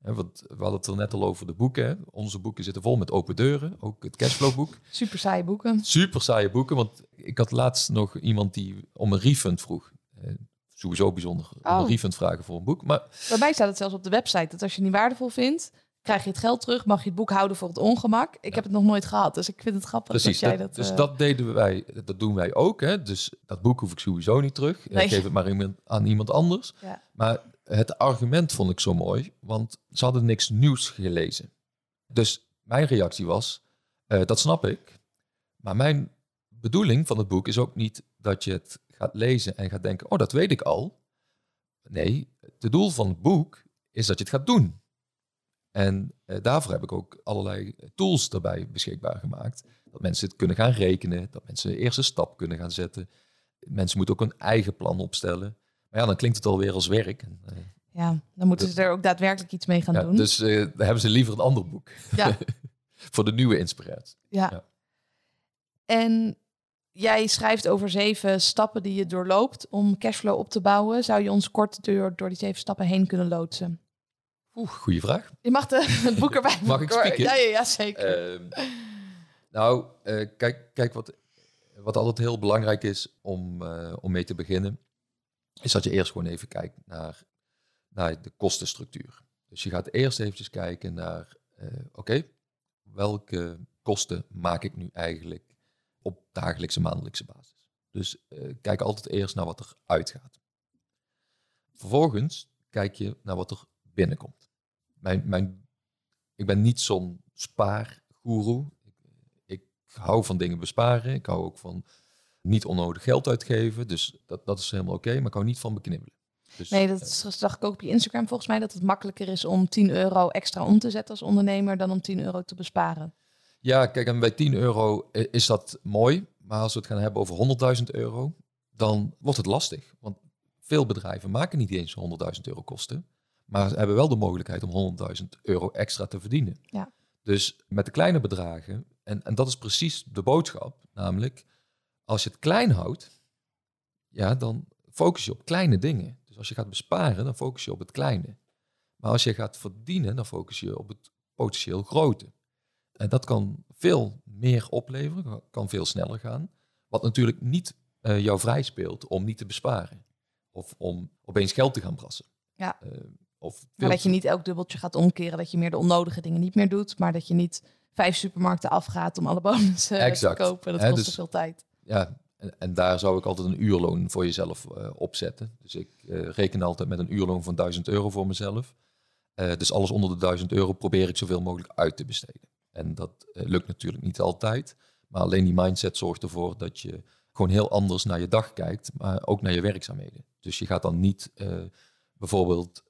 Want we hadden het er net al over de boeken. Hè. Onze boeken zitten vol met open deuren. Ook het cashflowboek. Super saaie boeken. Super saaie boeken. Want ik had laatst nog iemand die om een refund vroeg. Eh, sowieso bijzonder Oh. een refund vragen voor een boek. Maar Bij mij staat het zelfs op de website dat als je het niet waardevol vindt, krijg je het geld terug, mag je het boek houden voor het ongemak. Ik heb het nog nooit gehad, dus ik vind het grappig precies, dat jij dat- dat... dus eh, dat deden wij, dat doen wij ook. Hè? Dus dat boek hoef ik sowieso niet terug. Nee. Ik geef het maar aan iemand anders. Ja. Maar het argument vond ik zo mooi, want ze hadden niks nieuws gelezen. Dus mijn reactie was, eh, dat snap ik. Maar mijn bedoeling van het boek is ook niet dat je het gaat lezen en gaat denken, oh, dat weet ik al. Nee, het doel van het boek is dat je het gaat doen. En eh, daarvoor heb ik ook allerlei tools daarbij beschikbaar gemaakt. Dat mensen het kunnen gaan rekenen, dat mensen de eerste stap kunnen gaan zetten. Mensen moeten ook een eigen plan opstellen. Maar ja, dan klinkt het alweer als werk. Eh, Ja, dan moeten ze er ook daadwerkelijk iets mee gaan ja, doen. dus eh, dan hebben ze liever een ander boek. Ja. Voor de nieuwe inspiratie. Ja. Ja. En jij schrijft over zeven stappen die je doorloopt om cashflow op te bouwen. Zou je ons kort door, door die zeven stappen heen kunnen loodsen? Oeh, goede vraag. Je mag de, het boek erbij Mag ik spieken? Ja, ja, ja, zeker. Ehm, nou, eh, kijk, kijk wat, wat altijd heel belangrijk is om, om mee te beginnen, is dat je eerst gewoon even kijkt naar, naar de kostenstructuur. Dus je gaat eerst eventjes kijken naar, eh, oké, welke kosten maak ik nu eigenlijk op dagelijkse, maandelijkse basis. Dus eh, kijk altijd eerst naar wat er uitgaat. Vervolgens kijk je naar wat er binnenkomt. Mijn, mijn, ik ben niet zo'n spaargoeroe. Ik, ik hou van dingen besparen. Ik hou ook van niet onnodig geld uitgeven. Dus dat, dat is helemaal oké. maar ik hou niet van beknibbelen. Dus, Nee, dat eh, is- zag ik ook op je Instagram volgens mij, dat het makkelijker is om 10 euro extra om te zetten als ondernemer dan om 10 euro te besparen. Ja, kijk, en bij 10 euro is dat mooi. Maar als we het gaan hebben over 100.000 euro, dan wordt het lastig. Want veel bedrijven maken niet eens 100.000 euro kosten. Maar ze hebben wel de mogelijkheid om 100.000 euro extra te verdienen. Ja. Dus met de kleine bedragen, en, en dat is precies de boodschap, namelijk als je het klein houdt, ja, dan focus je op kleine dingen. Dus als je gaat besparen, dan focus je op het kleine. Maar als je gaat verdienen, dan focus je op het potentieel grote. En dat kan veel meer opleveren, kan veel sneller gaan. Wat natuurlijk niet eh, jou vrij speelt om niet te besparen. Of om opeens geld te gaan brassen. Ja. Eh, of Maar dat je niet elk dubbeltje gaat omkeren, dat je meer de onnodige dingen niet meer doet, maar dat je niet vijf supermarkten afgaat om alle bonussen eh, Exact. te kopen. Dat kost te dus- veel tijd. Ja, en, daar zou ik altijd een uurloon voor jezelf eh, opzetten. Dus ik eh, reken altijd met een uurloon van 1000 euro voor mezelf. Eh, dus alles onder de 1000 euro probeer ik zoveel mogelijk uit te besteden. En dat lukt natuurlijk niet altijd. Maar alleen die mindset zorgt ervoor dat je gewoon heel anders naar je dag kijkt, maar ook naar je werkzaamheden. Dus je gaat dan niet bijvoorbeeld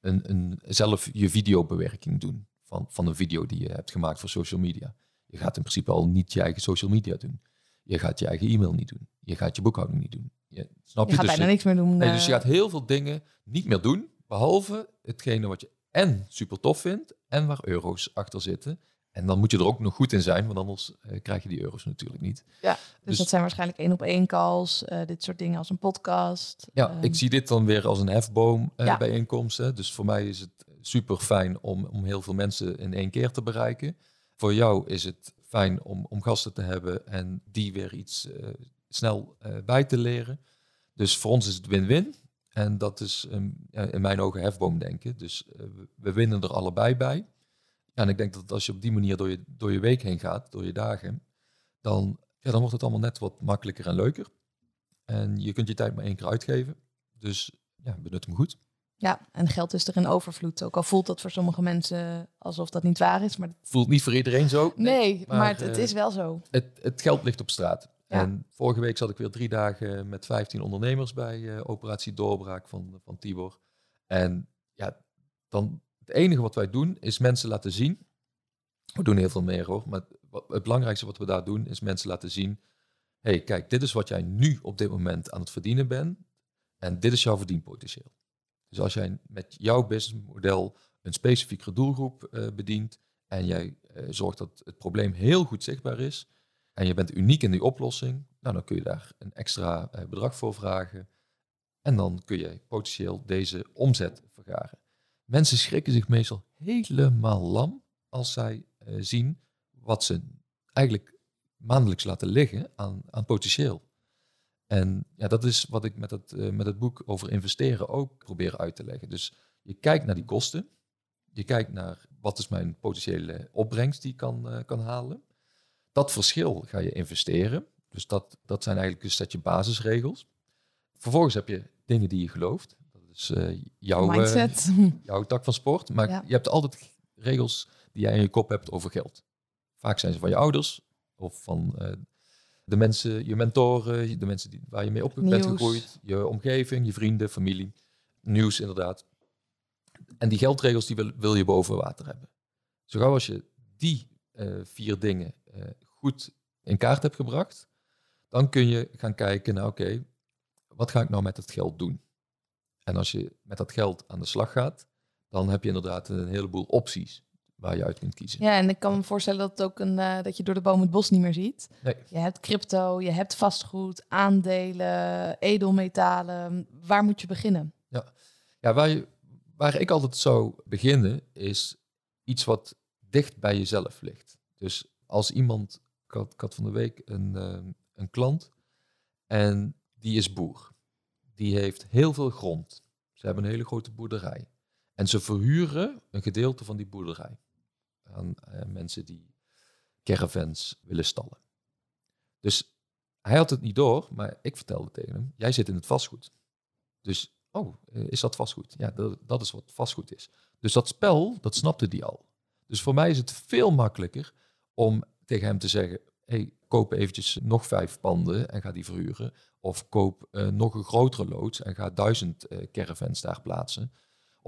een, een, zelf je videobewerking doen van, van een video die je hebt gemaakt voor social media. Je gaat in principe al niet je eigen social media doen. Je gaat je eigen e-mail niet doen. Je gaat je boekhouding niet doen. Je, snap Je je? gaat Dus bijna niks meer doen. Nee, eh, dus je gaat heel veel dingen niet meer doen, behalve hetgene wat je en super tof vindt en waar euro's achter zitten. En dan moet je er ook nog goed in zijn, want anders eh, krijg je die euro's natuurlijk niet. Ja, dus, dus- dat zijn waarschijnlijk één op één calls, eh, dit soort dingen als een podcast. Ja, Ehm, ik zie dit dan weer als een hefboom eh, Ja. bijeenkomst. Hè. Dus voor mij is het super fijn om, om heel veel mensen in één keer te bereiken. Voor jou is het fijn om, om gasten te hebben en die weer iets eh, snel eh, bij te leren. Dus voor ons is het win-win. En dat is in mijn ogen hefboom denken. Dus eh, we, winnen er allebei bij. En ik denk dat als je op die manier door je, door je week heen gaat, door je dagen, dan, ja, dan wordt het allemaal net wat makkelijker en leuker. En je kunt je tijd maar één keer uitgeven. Dus ja, benut hem goed. Ja, en geld is er in overvloed. Ook al voelt dat voor sommige mensen alsof dat niet waar is. Maar Voelt niet voor iedereen zo. nee, maar, maar, het, het eh, is wel zo. Het, het geld ligt op straat. Ja. En vorige week zat ik weer drie dagen met 15 ondernemers bij eh, Operatie Doorbraak van, van Tibor. En ja, dan het enige wat wij doen is mensen laten zien. We doen heel veel meer hoor. Maar wat, het belangrijkste wat we daar doen is mensen laten zien. hey, kijk, dit is wat jij nu op dit moment aan het verdienen bent. En dit is jouw verdienpotentieel. Dus als jij met jouw businessmodel een specifieke doelgroep eh, bedient. En jij eh, zorgt dat het probleem heel goed zichtbaar is. En je bent uniek in die oplossing. Nou, dan kun je daar een extra eh, bedrag voor vragen. En dan kun je potentieel deze omzet vergaren. Mensen schrikken zich meestal helemaal lam als zij zien wat ze eigenlijk maandelijks laten liggen aan, aan potentieel. En ja, dat is wat ik met het, eh, met het boek over investeren ook probeer uit te leggen. Dus je kijkt naar die kosten. Je kijkt naar wat is mijn potentiële opbrengst die ik kan, eh, kan halen. Dat verschil ga je investeren. Dus dat, dat zijn eigenlijk een setje basisregels. Vervolgens heb je dingen die je gelooft. Dat is eh, jouw, Mindset. jouw tak van sport. Maar Ja. je hebt altijd regels die jij in je kop hebt over geld. Vaak zijn ze van je ouders of van de mensen, je mentoren, de mensen die, waar je mee op bent Nieuws. gegroeid, je omgeving, je vrienden, familie, nieuws inderdaad. En die geldregels die wil, wil je boven water hebben. Zo gauw als je die eh, vier dingen eh, goed in kaart hebt gebracht, dan kun je gaan kijken naar, oké, wat ga ik nou met het geld doen? En als je met dat geld aan de slag gaat, dan heb je inderdaad een heleboel opties waar je uit kunt kiezen. Ja, en ik kan me voorstellen dat, het ook een, eh, dat je door de boom het bos niet meer ziet. Nee. Je hebt crypto, je hebt vastgoed, aandelen, edelmetalen. Waar moet je beginnen? Ja, waar, je, waar ik altijd zou beginnen is iets wat dicht bij jezelf ligt. Dus als iemand, ik had, ik had van de week een, eh, een klant en die is boer. Die heeft heel veel grond. Ze hebben een hele grote boerderij. En ze verhuren een gedeelte van die boerderij eh, mensen die caravans willen stallen. Dus hij had het niet door, maar ik vertelde tegen hem, jij zit in het vastgoed. Dus, oh, eh, is dat vastgoed? Ja, dat, is wat vastgoed is. Dus dat spel, dat snapte die al. Dus voor mij is het veel makkelijker om tegen hem te zeggen, hey, koop eventjes nog vijf panden en ga die verhuren. Of koop eh, nog een grotere loods en ga duizend eh, caravans daar plaatsen.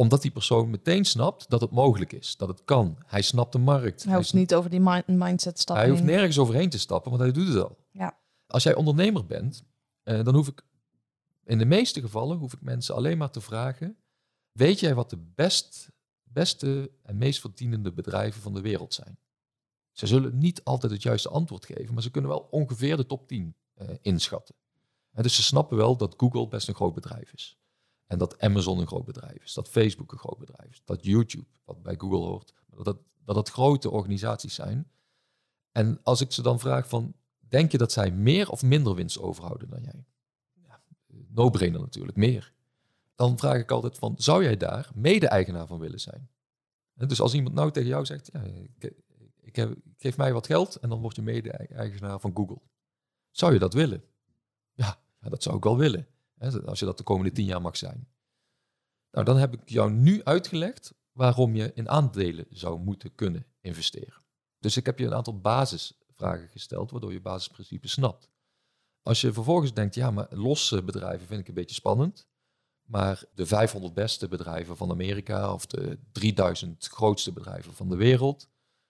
Omdat die persoon meteen snapt dat het mogelijk is, dat het kan. Hij snapt de markt. Hij hoeft niet over die mi- mindset stappen. hij hoeft nergens overheen te stappen, want hij doet het al. Ja. Als jij ondernemer bent, eh, dan hoef ik in de meeste gevallen hoef ik mensen alleen maar te vragen: weet jij wat de best, beste en meest verdienende bedrijven van de wereld zijn? Ze zullen niet altijd het juiste antwoord geven, maar ze kunnen wel ongeveer de top 10 eh, inschatten. En dus ze snappen wel dat Google best een groot bedrijf is. En dat Amazon een groot bedrijf is. Dat Facebook een groot bedrijf is. Dat YouTube, wat bij Google hoort, dat dat grote organisaties zijn. En als ik ze dan vraag van, denk je dat zij meer of minder winst overhouden dan jij? Ja, no-brainer natuurlijk, meer. Dan vraag ik altijd van, zou jij daar mede-eigenaar van willen zijn? Dus als iemand nou tegen jou zegt, ja, ik, ik heb, geef mij wat geld en dan word je mede-eigenaar van Google. Zou je dat willen? Ja, dat zou ik wel willen. Als je dat de komende tien jaar mag zijn. Nou, dan heb ik jou nu uitgelegd waarom je in aandelen zou moeten kunnen investeren. Dus ik heb je een aantal basisvragen gesteld, waardoor je basisprincipes snapt. Als je vervolgens denkt, ja, maar losse bedrijven vind ik een beetje spannend. Maar de 500 beste bedrijven van Amerika of de 3000 grootste bedrijven van de wereld,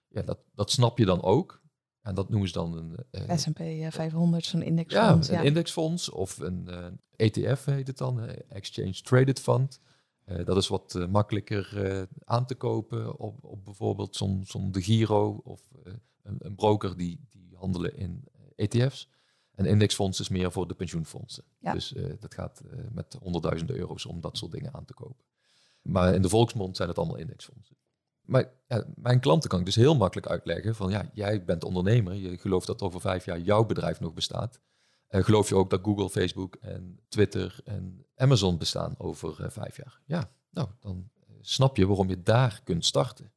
ja, dat, dat snap je dan ook. En dat noemen ze dan een, eh, S&P eh, 500, zo'n ja, indexfonds. een Ja, indexfonds of een eh, ETF heet het dan, Exchange Traded Fund. Eh, dat is wat makkelijker aan te kopen op, op bijvoorbeeld zo'n zo'n De Giro of een, een broker die, die handelen in ETF's. Een indexfonds is meer voor de pensioenfondsen. Ja. Dus dat gaat met honderdduizenden euro's om dat soort dingen aan te kopen. Maar in de volksmond zijn het allemaal indexfondsen. Maar mijn klanten kan ik dus heel makkelijk uitleggen van ja, jij bent ondernemer, je gelooft dat over vijf jaar jouw bedrijf nog bestaat. Eh, geloof je ook dat Google, Facebook en Twitter en Amazon bestaan over eh, vijf jaar? Ja, nou, dan eh, snap je waarom je daar kunt starten.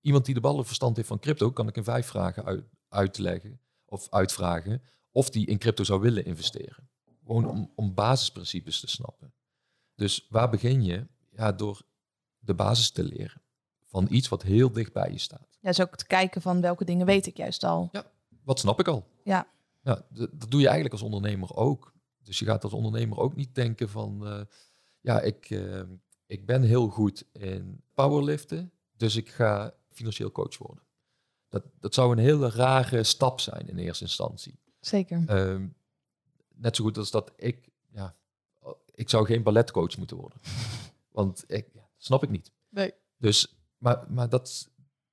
Iemand die de ballen verstand heeft van crypto, kan ik in vijf vragen uit, uitleggen of uitvragen of die in crypto zou willen investeren. Gewoon om, om basisprincipes te snappen. Dus waar begin je? Ja, door de basis te leren van iets wat heel dicht bij je staat. Ja, dus ook te kijken van welke dingen weet ik juist al. Wat snap ik al? Ja. ja dat doe je eigenlijk als ondernemer ook. Dus je gaat als ondernemer ook niet denken van, eh, ja, ik, eh, ik ben heel goed in powerliften, dus ik ga financieel coach worden. Dat, dat zou een hele rare stap zijn in eerste instantie. Zeker. Ehm, net zo goed als dat ik, ja, ik zou geen balletcoach moeten worden. Want ik, ja, snap ik niet. Nee. Dus, maar, maar dat,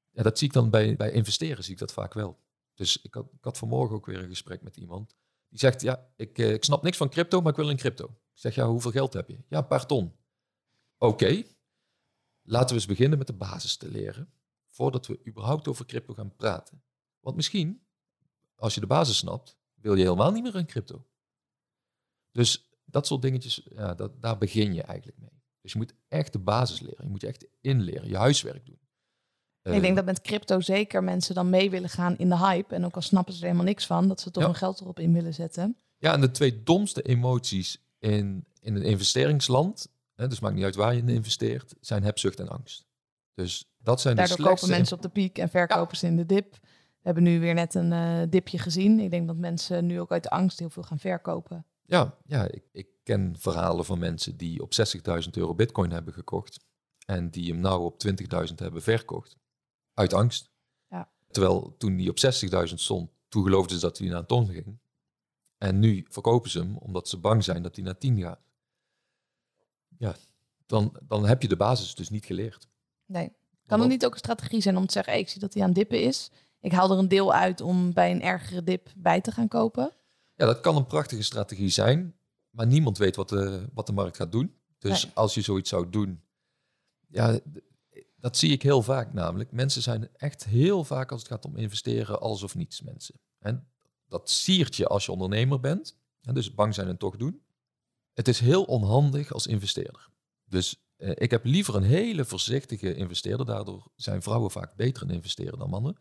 ja, dat zie ik dan bij, bij investeren, zie ik dat vaak wel. Dus ik had, ik had vanmorgen ook weer een gesprek met iemand. Die zegt, ja, ik, eh, ik snap niks van crypto, maar ik wil een crypto. Ik zeg, ja, hoeveel geld heb je? Ja, een paar ton. Oké, laten we eens beginnen met de basis te leren. Voordat we überhaupt over crypto gaan praten. Want misschien, als je de basis snapt, wil je helemaal niet meer in crypto. Dus dat soort dingetjes, ja, dat, daar begin je eigenlijk mee. Dus je moet echt de basis leren. Je moet je echt inleren, je huiswerk doen. ik Eh, denk dat met crypto zeker mensen dan mee willen gaan in de hype. En ook al snappen ze er helemaal niks van, dat ze toch Ja. hun geld erop in willen zetten. Ja, en de twee domste emoties in, in een investeringsland, hè, dus maakt niet uit waar je in investeert, zijn hebzucht en angst. Dus dat zijn Daardoor de kopen slechtste... mensen op de piek en verkopen ze in de dip. We hebben nu weer net een eh, dipje gezien. Ik denk dat mensen nu ook uit angst heel veel gaan verkopen. Ja, ja ik, ik ken verhalen van mensen die op 60.000 euro bitcoin hebben gekocht en die hem nou op 20.000 hebben verkocht. Uit angst. Ja. Terwijl toen die op 60.000 stond, toen geloofden ze dat hij naar een ton ging. En nu verkopen ze hem omdat ze bang zijn dat hij naar 10 gaat. Ja, dan, dan heb je de basis dus niet geleerd. Nee. Kan het niet ook een strategie zijn om te zeggen, hey, ik zie dat hij aan dippen is. Ik haal er een deel uit om bij een ergere dip bij te gaan kopen. Ja, dat kan een prachtige strategie zijn, maar niemand weet wat de, wat de markt gaat doen. Dus Nee. als je zoiets zou doen, ja, dat zie ik heel vaak namelijk. Mensen zijn echt heel vaak als het gaat om investeren, alles of niets mensen. En dat siert je als je ondernemer bent, en dus bang zijn en toch doen. Het is heel onhandig als investeerder. Dus eh, ik heb liever een hele voorzichtige investeerder. Daardoor zijn vrouwen vaak beter in investeren dan mannen.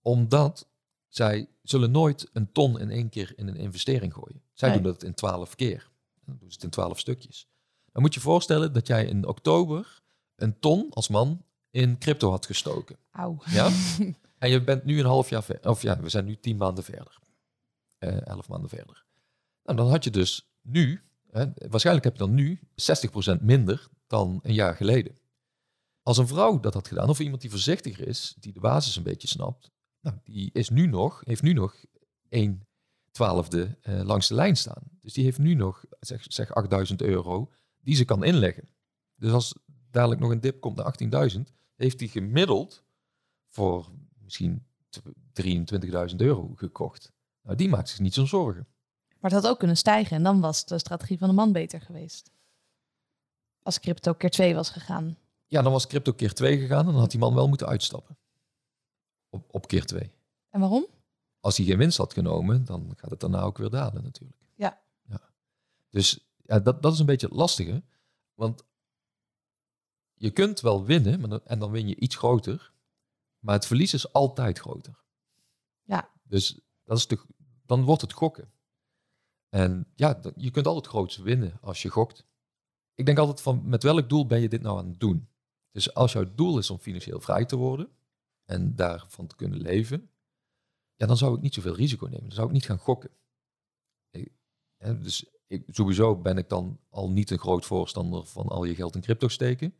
Omdat zij zullen nooit een ton in één keer in een investering gooien. Zij Nee. doen dat in twaalf keer. Dan doen ze het in twaalf stukjes. Dan moet je voorstellen dat jij in oktober een ton als man in crypto had gestoken. Auw. Ja? en je bent nu een half jaar verder. Of ja, we zijn nu tien maanden verder. Eh, elf maanden verder. Nou, dan had je dus nu, hè, waarschijnlijk heb je dan nu 60% minder dan een jaar geleden. Als een vrouw dat had gedaan, of iemand die voorzichtiger is, die de basis een beetje snapt, nou, die is nu nog, heeft nu nog 1 twaalfde eh, langs de lijn staan. Dus die heeft nu nog, zeg, zeg 8000 euro, die ze kan inleggen. Dus als dadelijk nog een dip komt naar 18.000, heeft hij gemiddeld voor misschien 23.000 euro gekocht. Nou, die maakt zich niet zo'n zorgen. Maar het had ook kunnen stijgen en dan was de strategie van de man beter geweest. Als crypto keer twee was gegaan. Ja, dan was crypto keer 2 gegaan en dan had die man wel moeten uitstappen. Op, op keer 2. En waarom? Als hij geen winst had genomen, dan gaat het daarna ook weer dalen natuurlijk. Ja. ja. Dus ja, dat, dat is een beetje het lastige. Want je kunt wel winnen maar dan- en dan win je iets groter. Maar het verlies is altijd groter. Ja. Dus dat is de, dan wordt het gokken. En ja, je kunt altijd groots winnen als je gokt. Ik denk altijd van, met welk doel ben je dit nou aan het doen? Dus als jouw doel is om financieel vrij te worden en daarvan te kunnen leven, ja, dan zou ik niet zoveel risico nemen. Dan zou ik niet gaan gokken. Ik- hè, dus ik, sowieso ben ik dan al niet een groot voorstander van al je geld in crypto steken.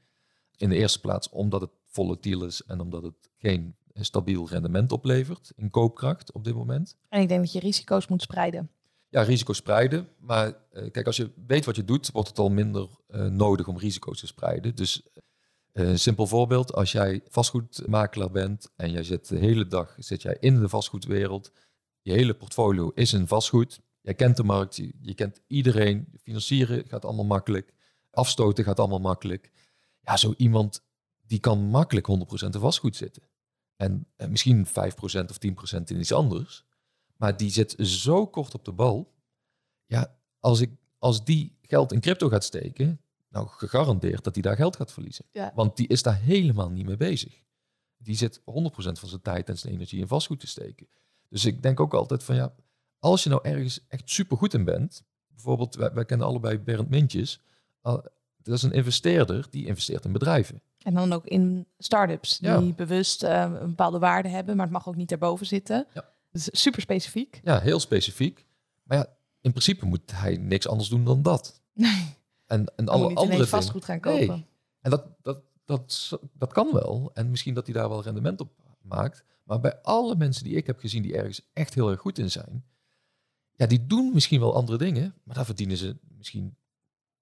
In de eerste plaats omdat het volatiel is en omdat het geen stabiel rendement oplevert in koopkracht op dit moment. En ik denk dat je risico's moet spreiden. Ja, risico's spreiden. Maar eh, kijk, als je weet wat je doet, wordt het al minder eh, nodig om risico's te spreiden. Dus een simpel voorbeeld, als jij vastgoedmakelaar bent en jij zit de hele dag zit jij in de vastgoedwereld, je hele portfolio is in vastgoed, jij kent de markt, je, kent iedereen, financieren gaat allemaal makkelijk, afstoten gaat allemaal makkelijk. Ja, zo iemand die kan makkelijk 100% in vastgoed zitten. En, en misschien 5% of 10% in iets anders. Maar die zit zo kort op de bal. Ja, als, ik, als die geld in crypto gaat steken, nou gegarandeerd dat hij daar geld gaat verliezen. Ja. Want die is daar helemaal niet mee bezig. Die zit 100% van zijn tijd en zijn energie in vastgoed te steken. Dus ik denk ook altijd van ja, als je nou ergens echt super goed in bent, bijvoorbeeld, wij, wij kennen allebei Bernd Mintjes, al- dat is een investeerder die investeert in bedrijven. En dan ook in start-ups die Ja. bewust eh, een bepaalde waarde hebben, maar het mag ook niet erboven zitten. Ja. Dus super specifiek. Ja, heel specifiek. Maar ja, in principe moet hij niks anders doen dan dat. Nee, En, en alle andere vastgoed gaan Nee. kopen. En dat, dat, dat, dat kan wel. En misschien dat hij daar wel rendement op maakt. Maar bij alle mensen die ik heb gezien die ergens echt heel erg goed in zijn, ja, die doen misschien wel andere dingen, maar daar verdienen ze misschien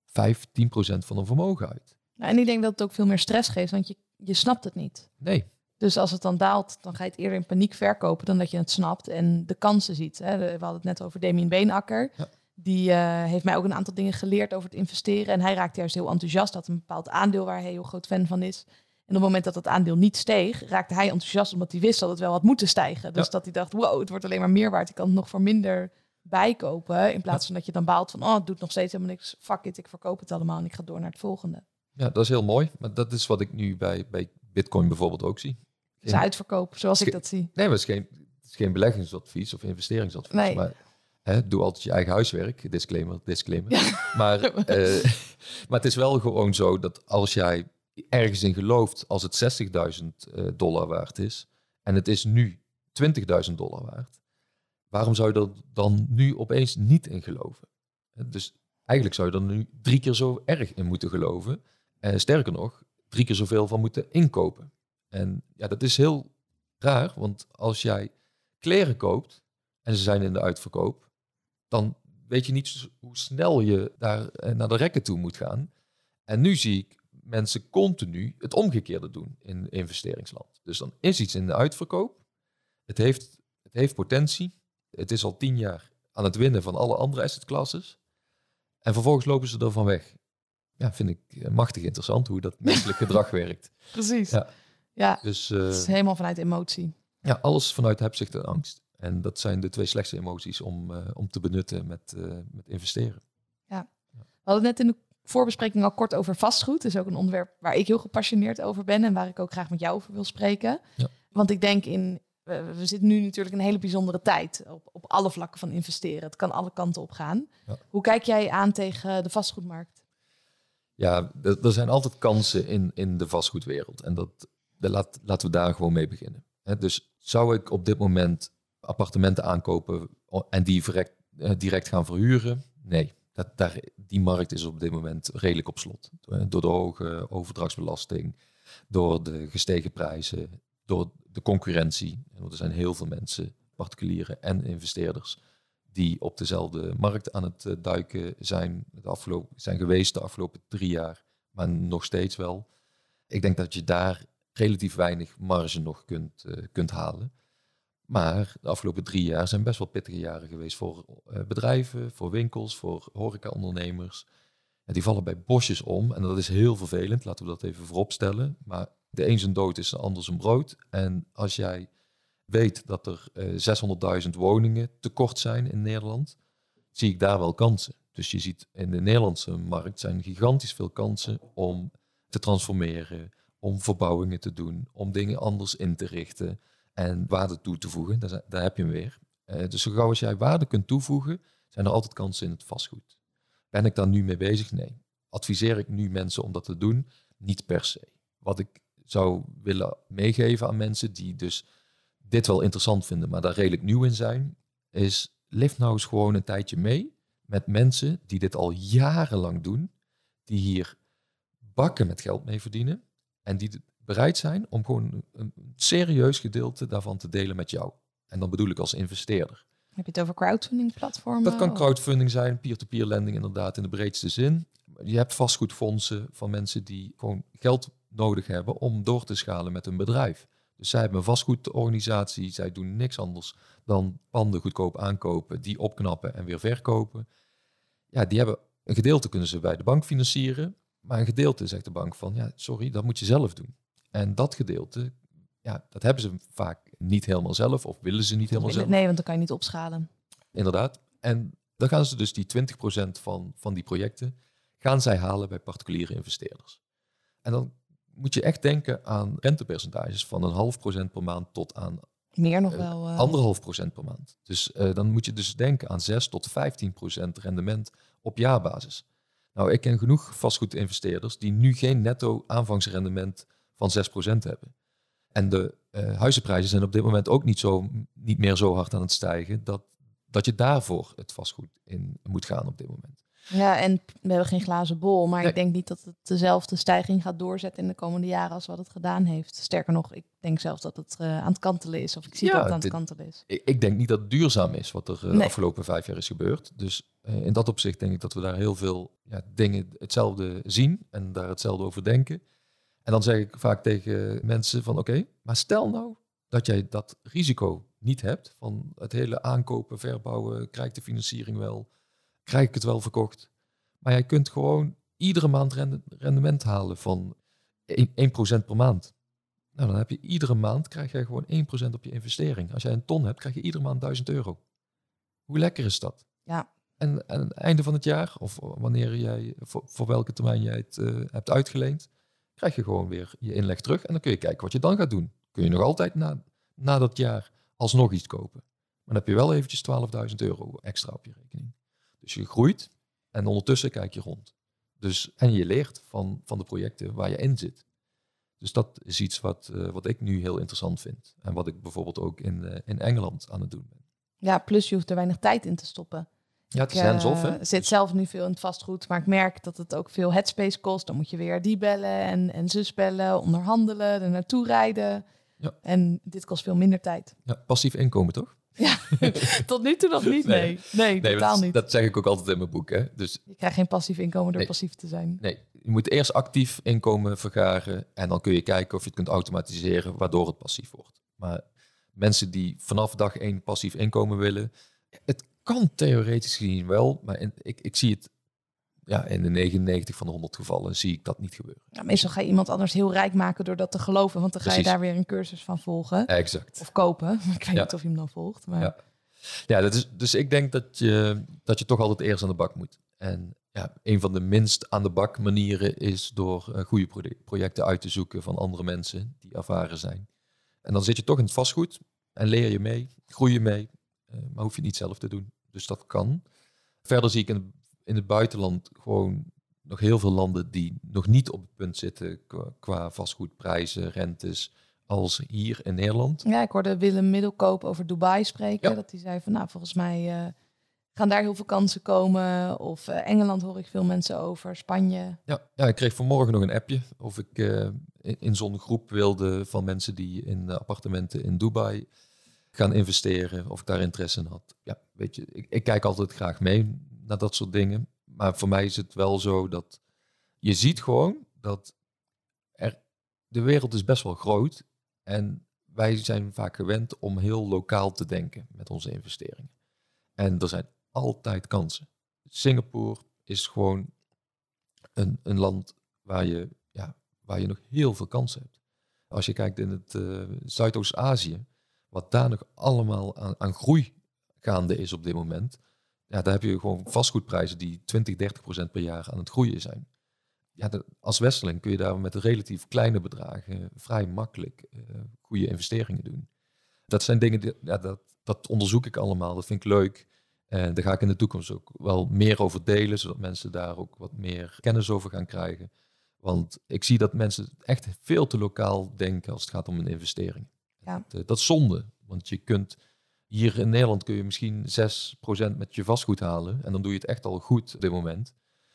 5, 10 procent van hun vermogen uit. Nou, en ik denk dat het ook veel meer stress geeft, want je, je snapt het niet. Nee, Dus als het dan daalt, dan ga je het eerder in paniek verkopen dan dat je het snapt en de kansen ziet. Hè. We hadden het net over Damien Beenakker. Ja. Die eh, heeft mij ook een aantal dingen geleerd over het investeren. En hij raakte juist heel enthousiast. Had een bepaald aandeel waar hij heel groot fan van is. En op het moment dat dat aandeel niet steeg, raakte hij enthousiast omdat hij wist dat het wel had moeten stijgen. Dus Ja. dat hij dacht, wow, het wordt alleen maar meer waard. Ik kan het nog voor minder bijkopen. In plaats van dat je dan baalt van, oh, het doet nog steeds helemaal niks. Fuck it, ik verkoop het allemaal en ik ga door naar het volgende. Ja, dat is heel mooi. Maar dat is wat ik nu bij, bij Bitcoin bijvoorbeeld ook zie. Het is uitverkoop, zoals ik dat zie. Nee, maar het is geen, het is geen beleggingsadvies of investeringsadvies. Nee. Maar hè, doe altijd je eigen huiswerk. Disclaimer, disclaimer. Maar, eh, maar het is wel gewoon zo dat als jij ergens in gelooft als het 60.000 eh, dollar waard is en het is nu 20.000 dollar waard, waarom zou je er dan nu opeens niet in geloven? Dus eigenlijk zou je er nu drie keer zo erg in moeten geloven. En sterker nog, drie keer zoveel van moeten inkopen. En ja, dat is heel raar, want als jij kleren koopt en ze zijn in de uitverkoop, dan weet je niet hoe snel je daar eh, naar de rekken toe moet gaan. En nu zie ik mensen continu het omgekeerde doen in investeringsland. Dus dan is iets in de uitverkoop. Het heeft, het heeft potentie. Het is al tien jaar aan het winnen van alle andere assetklasses. En vervolgens lopen ze ervan weg. Ja, vind ik eh, machtig interessant hoe dat menselijk gedrag werkt. Precies. Ja. Ja, Dus het is uh, helemaal vanuit emotie. ja, alles vanuit hebzucht en angst. En dat zijn de twee slechtste emoties om, uh, om te benutten met, uh, met investeren. We hadden net in de voorbespreking al kort over vastgoed. Dat is ook een onderwerp waar ik heel gepassioneerd over ben en waar ik ook graag met jou over wil spreken. Ja. Want ik denk in, we, we zitten nu natuurlijk in een hele bijzondere tijd op, op alle vlakken van investeren. Het kan alle kanten op gaan. Ja. Hoe kijk jij aan tegen de vastgoedmarkt? Ja, er er zijn altijd kansen in, in de vastgoedwereld. En dat, laat, laten we daar gewoon mee beginnen. Dus zou ik op dit moment appartementen aankopen en die direct, eh, direct gaan verhuren? Nee, dat, daar, die markt is op dit moment redelijk op slot. Eh, Door de hoge overdrachtsbelasting, door de gestegen prijzen, door de concurrentie. Er zijn heel veel mensen, particulieren en investeerders, die op dezelfde markt aan het eh, duiken zijn, de afgelopen, zijn geweest de afgelopen drie jaar, maar nog steeds wel. Ik denk dat je daar relatief weinig marge nog kunt, kunt halen. Maar de afgelopen drie jaar zijn best wel pittige jaren geweest voor eh, bedrijven, voor winkels, voor horecaondernemers. En die vallen bij bosjes om en dat is heel vervelend, laten we dat even vooropstellen. Maar de een zijn dood is de ander zijn brood. En als jij weet dat er eh 600.000 woningen tekort zijn in Nederland, zie ik daar wel kansen. Dus je ziet in de Nederlandse markt zijn gigantisch veel kansen om te transformeren, om verbouwingen te doen, om dingen anders in te richten en waarde toe te voegen. Daar, daar heb je hem weer. Eh, dus zo gauw als jij waarde kunt toevoegen, zijn er altijd kansen in het vastgoed. Ben ik daar nu mee bezig? Nee. Adviseer ik nu mensen om dat te doen? Niet per se. Wat ik zou willen meegeven aan mensen die dus dit wel interessant vinden, maar daar redelijk nieuw in zijn, is lift nou eens gewoon een tijdje mee met mensen die dit al jarenlang doen, die hier bakken met geld mee verdienen en die bereid zijn om gewoon een serieus gedeelte daarvan te delen met jou. En dan bedoel ik als investeerder. Heb je het over crowdfunding platformen? Dat kan crowdfunding zijn, peer-to-peer lending inderdaad in de breedste zin. Je hebt vastgoedfondsen van mensen die gewoon geld nodig hebben om door te schalen met hun bedrijf. Dus zij hebben een vastgoedorganisatie, zij doen niks anders dan panden goedkoop aankopen, die opknappen en weer verkopen. Ja, die hebben een gedeelte kunnen ze bij de bank financieren, maar een gedeelte zegt de bank van, ja, sorry, dat moet je zelf doen. En dat gedeelte, ja, dat hebben ze vaak niet helemaal zelf of willen ze niet helemaal zelf. Nee, want dan kan je niet opschalen. Inderdaad. En dan gaan ze dus die 20% van, van die projecten, gaan zij halen bij particuliere investeerders. En dan moet je echt denken aan rentepercentages van een half procent per maand tot aan Meer nog Eh, wel. eh, anderhalf procent per maand. Dus eh, dan moet je dus denken aan 6 tot 15 procent rendement op jaarbasis. Nou, ik ken genoeg vastgoedinvesteerders die nu geen netto aanvangsrendement van 6 procent hebben. En de eh, huizenprijzen zijn op dit moment ook niet, zo, niet meer zo hard aan het stijgen dat, dat je daarvoor het vastgoed in moet gaan op dit moment. Ja, en we hebben geen glazen bol, maar Nee. ik denk niet dat het dezelfde stijging gaat doorzetten in de komende jaren als wat het gedaan heeft. Sterker nog, ik denk zelfs dat het eh, aan het kantelen is, of ik zie Ja, dat het aan het kantelen is. Ik, ik denk niet dat het duurzaam is wat er eh, de Nee. afgelopen vijf jaar is gebeurd. Dus eh, in dat opzicht denk ik dat we daar heel veel ja, dingen hetzelfde zien en daar hetzelfde over denken. En dan zeg ik vaak tegen mensen van oké, maar stel nou dat jij dat risico niet hebt van het hele aankopen, verbouwen, krijg ik de financiering wel, krijg ik het wel verkocht. Maar jij kunt gewoon iedere maand rende- rendement halen van 1%, 1% per maand. Nou, dan heb je iedere maand krijg jij gewoon 1% op je investering. Als jij een ton hebt, krijg je iedere maand 1000 euro. Hoe lekker is dat? Ja. En aan het einde van het jaar, of wanneer jij, voor, voor welke termijn jij het eh, hebt uitgeleend, krijg je gewoon weer je inleg terug. En dan kun je kijken wat je dan gaat doen. Kun je nog altijd na, na dat jaar alsnog iets kopen. Maar dan heb je wel eventjes 12.000 euro extra op je rekening. Dus je groeit en ondertussen kijk je rond. Dus, en je leert van, van de projecten waar je in zit. Dus dat is iets wat, eh, wat ik nu heel interessant vind. En wat ik bijvoorbeeld ook in, eh, in Engeland aan het doen ben. Ja, plus je hoeft er weinig tijd in te stoppen. Ja, het is Ik, eh, hands-off, hè? zit zelf nu veel in het vastgoed, maar ik merk dat het ook veel headspace kost. Dan moet je weer die bellen en, en zus bellen, onderhandelen, er naartoe rijden. Ja. En dit kost veel minder tijd. Ja, passief inkomen, toch? Ja, tot nu toe nog niet, Nee. nee. Nee, Nee, totaal dat, niet. dat zeg ik ook altijd in mijn boek. Hè? Dus Je krijgt geen passief inkomen door Nee. passief te zijn. nee, je moet eerst actief inkomen vergaren. En dan kun je kijken of je het kunt automatiseren, waardoor het passief wordt. Maar mensen die vanaf dag één passief inkomen willen, het kan theoretisch gezien wel. Maar in- ik, ik zie het ja, in de 99 van de 100 gevallen zie ik dat niet gebeuren. Ja, meestal ga je iemand anders heel rijk maken door dat te geloven. Want dan ga je daar weer een cursus van volgen. Exact. Of kopen. Ik weet Ja. niet of je hem dan volgt. Maar Ja. Ja, dat is, dus ik denk dat je, dat je toch altijd eerst aan de bak moet. En ja, een van de minst aan de bak manieren is door eh, goede projecten uit te zoeken van andere mensen die ervaren zijn. En dan zit je toch in het vastgoed en leer je mee, groei je mee, maar hoef je niet zelf te doen. Dus dat kan. Verder zie ik in, in het buitenland gewoon nog heel veel landen die nog niet op het punt zitten qua, qua vastgoedprijzen, rentes, als hier in Nederland. Ja, ik hoorde Willem Middelkoop over Dubai spreken. Ja. Dat hij zei van, nou, volgens mij eh, gaan daar heel veel kansen komen. Of eh, Engeland hoor ik veel mensen over, Spanje. Ja, ja, ik kreeg vanmorgen nog een appje of ik eh, in, in zo'n groep wilde van mensen die in eh, appartementen in Dubai gaan investeren, of ik daar interesse in had. Ja, weet je, ik, ik kijk altijd graag mee naar dat soort dingen. Maar voor mij is het wel zo dat je ziet gewoon dat er, de wereld is best wel groot en wij zijn vaak gewend om heel lokaal te denken met onze investeringen. En er zijn altijd kansen. Singapore is gewoon een, een land waar je, ja, waar je nog heel veel kansen hebt. Als je kijkt in het eh, Zuidoost-Azië, wat daar nog allemaal aan, aan groei gaande is op dit moment, ja, daar heb je gewoon vastgoedprijzen die 20, 30 procent per jaar aan het groeien zijn. Ja, als Westerling kun je daar met relatief kleine bedragen vrij makkelijk eh, goede investeringen doen. Dat zijn dingen, die, ja, dat, dat onderzoek ik allemaal, dat vind ik leuk. En daar ga ik in de toekomst ook wel meer over delen, zodat mensen daar ook wat meer kennis over gaan krijgen. Want ik zie dat mensen echt veel te lokaal denken als het gaat om een investering. Ja. Dat, eh, dat is zonde, want je kunt hier in Nederland kun je misschien 6% met je vastgoed halen. En dan doe je het echt al goed op dit moment,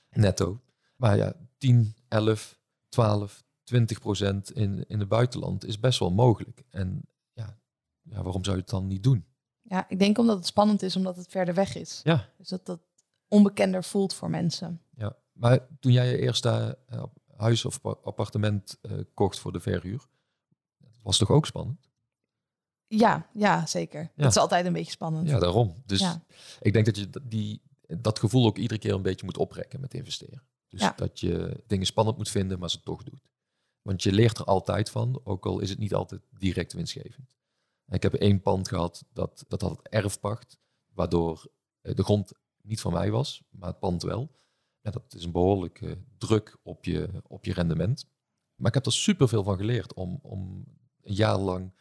netto. Maar ja, 10, 11, 12, 20 procent in, in het buitenland is best wel mogelijk. En ja, ja, waarom zou je het dan niet doen? Ja, ik denk omdat het spannend is, omdat het verder weg is. Ja. Dus dat dat onbekender voelt voor mensen. Ja, maar toen jij je eerste eh, huis of pa- appartement eh, kocht voor de verhuur, was toch ook spannend? Ja, ja, zeker. Ja. Het is altijd een beetje spannend. Ja, daarom. Dus Ja. ik denk dat je die, dat gevoel ook iedere keer een beetje moet oprekken met investeren. Dus Ja. dat je dingen spannend moet vinden, maar ze toch doet. Want je leert er altijd van, ook al is het niet altijd direct winstgevend. Ik heb één pand gehad dat, dat had erfpacht, waardoor eh, de grond niet van mij was, maar het pand wel. Ja, dat is een behoorlijke druk op je, op je rendement. Maar ik heb er superveel van geleerd om, om een jaar lang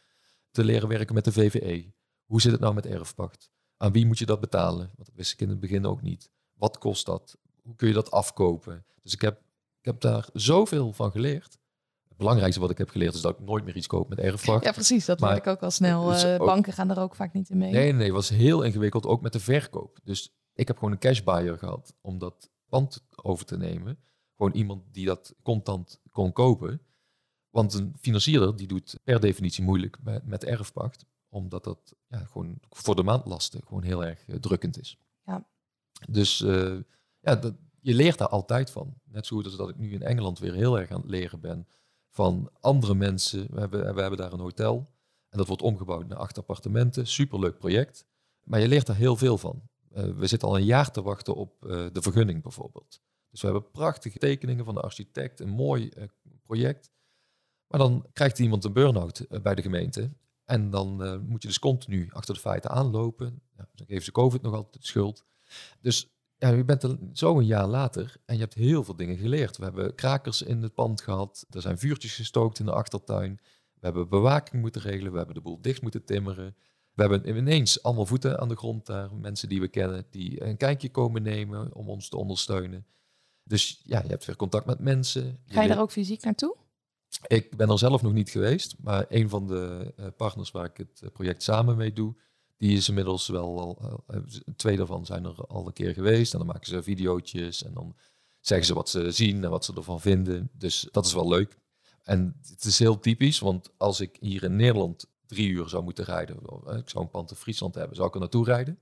te leren werken met de VVE. Hoe zit het nou met erfpacht? Aan wie moet je dat betalen? Want dat wist ik in het begin ook niet. Wat kost dat? Hoe kun je dat afkopen? Dus ik heb, ik heb daar zoveel van geleerd. Het belangrijkste wat ik heb geleerd is dat ik nooit meer iets koop met erfpacht. Ja, precies. Dat Maar- ik ook al snel. Eh, banken gaan er ook vaak niet in mee. Nee, nee, nee, het was heel ingewikkeld, ook met de verkoop. Dus ik heb gewoon een cash buyer gehad om dat pand over te nemen. Gewoon iemand die dat contant kon kopen. Want een financierder die doet per definitie moeilijk met, met erfpacht. Omdat dat ja, gewoon voor de maandlasten gewoon heel erg eh, drukkend is. Ja. Dus eh, ja, dat, je leert daar altijd van. Net zo goed als dat ik nu in Engeland weer heel erg aan het leren ben van andere mensen. We hebben, we hebben daar een hotel. En dat wordt omgebouwd naar acht appartementen. Superleuk project. Maar je leert er heel veel van. Eh, we zitten al een jaar te wachten op de vergunning bijvoorbeeld. Dus we hebben prachtige tekeningen van de architect. Een mooi project. Maar dan krijgt iemand een burn-out eh, bij de gemeente. En dan eh, moet je dus continu achter de feiten aanlopen. Ja, dan geven ze COVID nog altijd de schuld. Dus ja, je bent er zo een jaar later en je hebt heel veel dingen geleerd. We hebben krakers in het pand gehad. Er zijn vuurtjes gestookt in de achtertuin. We hebben bewaking moeten regelen. We hebben de boel dicht moeten timmeren. We hebben ineens allemaal voeten aan de grond daar. Mensen die we kennen die een kijkje komen nemen om ons te ondersteunen. Dus ja, je hebt weer contact met mensen. Ga je daar ook fysiek naartoe? Ik ben er zelf nog niet geweest, maar een van de eh, partners waar ik het eh, project samen mee doe, die is inmiddels wel al, eh, twee daarvan zijn er al een keer geweest. En dan maken ze videootjes en dan zeggen ze wat ze zien en wat ze ervan vinden. Dus dat is wel leuk. En het is heel typisch, want als ik hier in Nederland drie uur zou moeten rijden, ik zou een pand in Friesland hebben, zou ik er naartoe rijden.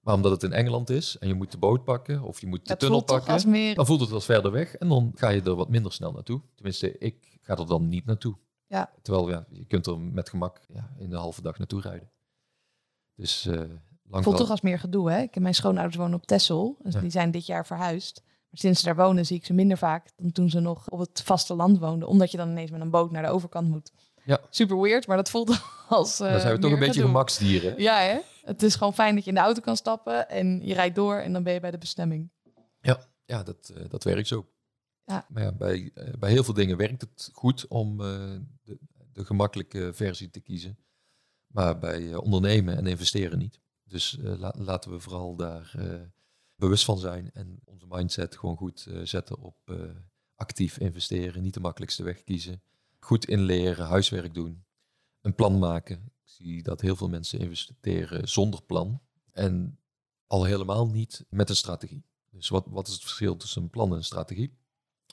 Maar omdat het in Engeland is en je moet de boot pakken of je moet de Dat tunnel pakken, dan voelt het als verder weg en dan ga je er wat minder snel naartoe. Tenminste, ik ga er dan niet naartoe. Ja. Terwijl ja, je kunt er met gemak ja, in de halve dag naartoe rijden. Dus eh lang voelt toch als meer gedoe, hè? Ik heb mijn schoonouders wonen op Texel. Dus Ja. die zijn dit jaar verhuisd. Maar sinds ze daar wonen zie ik ze minder vaak dan toen ze nog op het vasteland woonden. Omdat je dan ineens met een boot naar de overkant moet. Ja. Super weird, maar dat voelt als eh dan zijn we toch een beetje gedoe. gemaksdieren. Ja, hè? Het is gewoon fijn dat je in de auto kan stappen en je rijdt door en dan ben je bij de bestemming. Ja, dat, eh, dat werkt zo. Ja. Bij, eh, bij heel veel dingen werkt het goed om eh, de, de gemakkelijke versie te kiezen. Maar bij eh, ondernemen en investeren niet. Dus la- laten we vooral daar bewust van zijn en onze mindset gewoon goed zetten op actief investeren, niet de makkelijkste weg kiezen. Goed inleren, huiswerk doen, een plan maken. Ik zie dat heel veel mensen investeren zonder plan en al helemaal niet met een strategie. Dus wat, wat is het verschil tussen een plan en een strategie?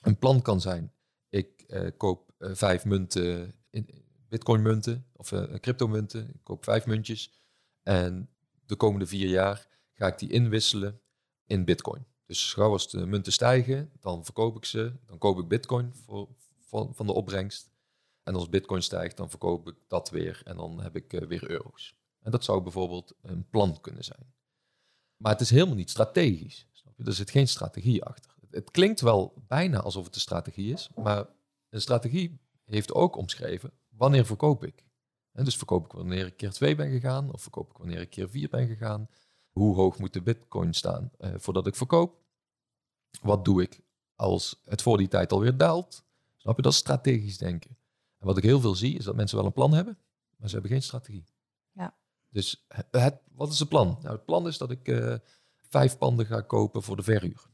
Een plan kan zijn, ik eh, koop eh, vijf munten, in, bitcoin munten of eh crypto munten. Ik koop vijf muntjes en de komende vier jaar ga ik die inwisselen in bitcoin. Dus gauw als de munten stijgen, dan verkoop ik ze. Dan koop ik bitcoin voor, van, de opbrengst. En als bitcoin stijgt, dan verkoop ik dat weer en dan heb ik weer euro's. En dat zou bijvoorbeeld een plan kunnen zijn. Maar het is helemaal niet strategisch. Snap je? Er zit geen strategie achter. Het, klinkt wel bijna alsof het een strategie is, maar een strategie heeft ook omschreven wanneer verkoop ik. En dus verkoop ik wanneer ik keer twee ben gegaan, of verkoop ik wanneer ik keer vier ben gegaan. Hoe hoog moet de bitcoin staan eh, voordat ik verkoop? Wat doe ik als het voor die tijd alweer daalt? Snap je? Dat is strategisch denken. En wat ik heel veel zie, is dat mensen wel een plan hebben, maar ze hebben geen strategie. Ja. Dus het, het- wat is het plan? Nou, het plan is dat ik eh, vijf panden ga kopen voor de verhuur.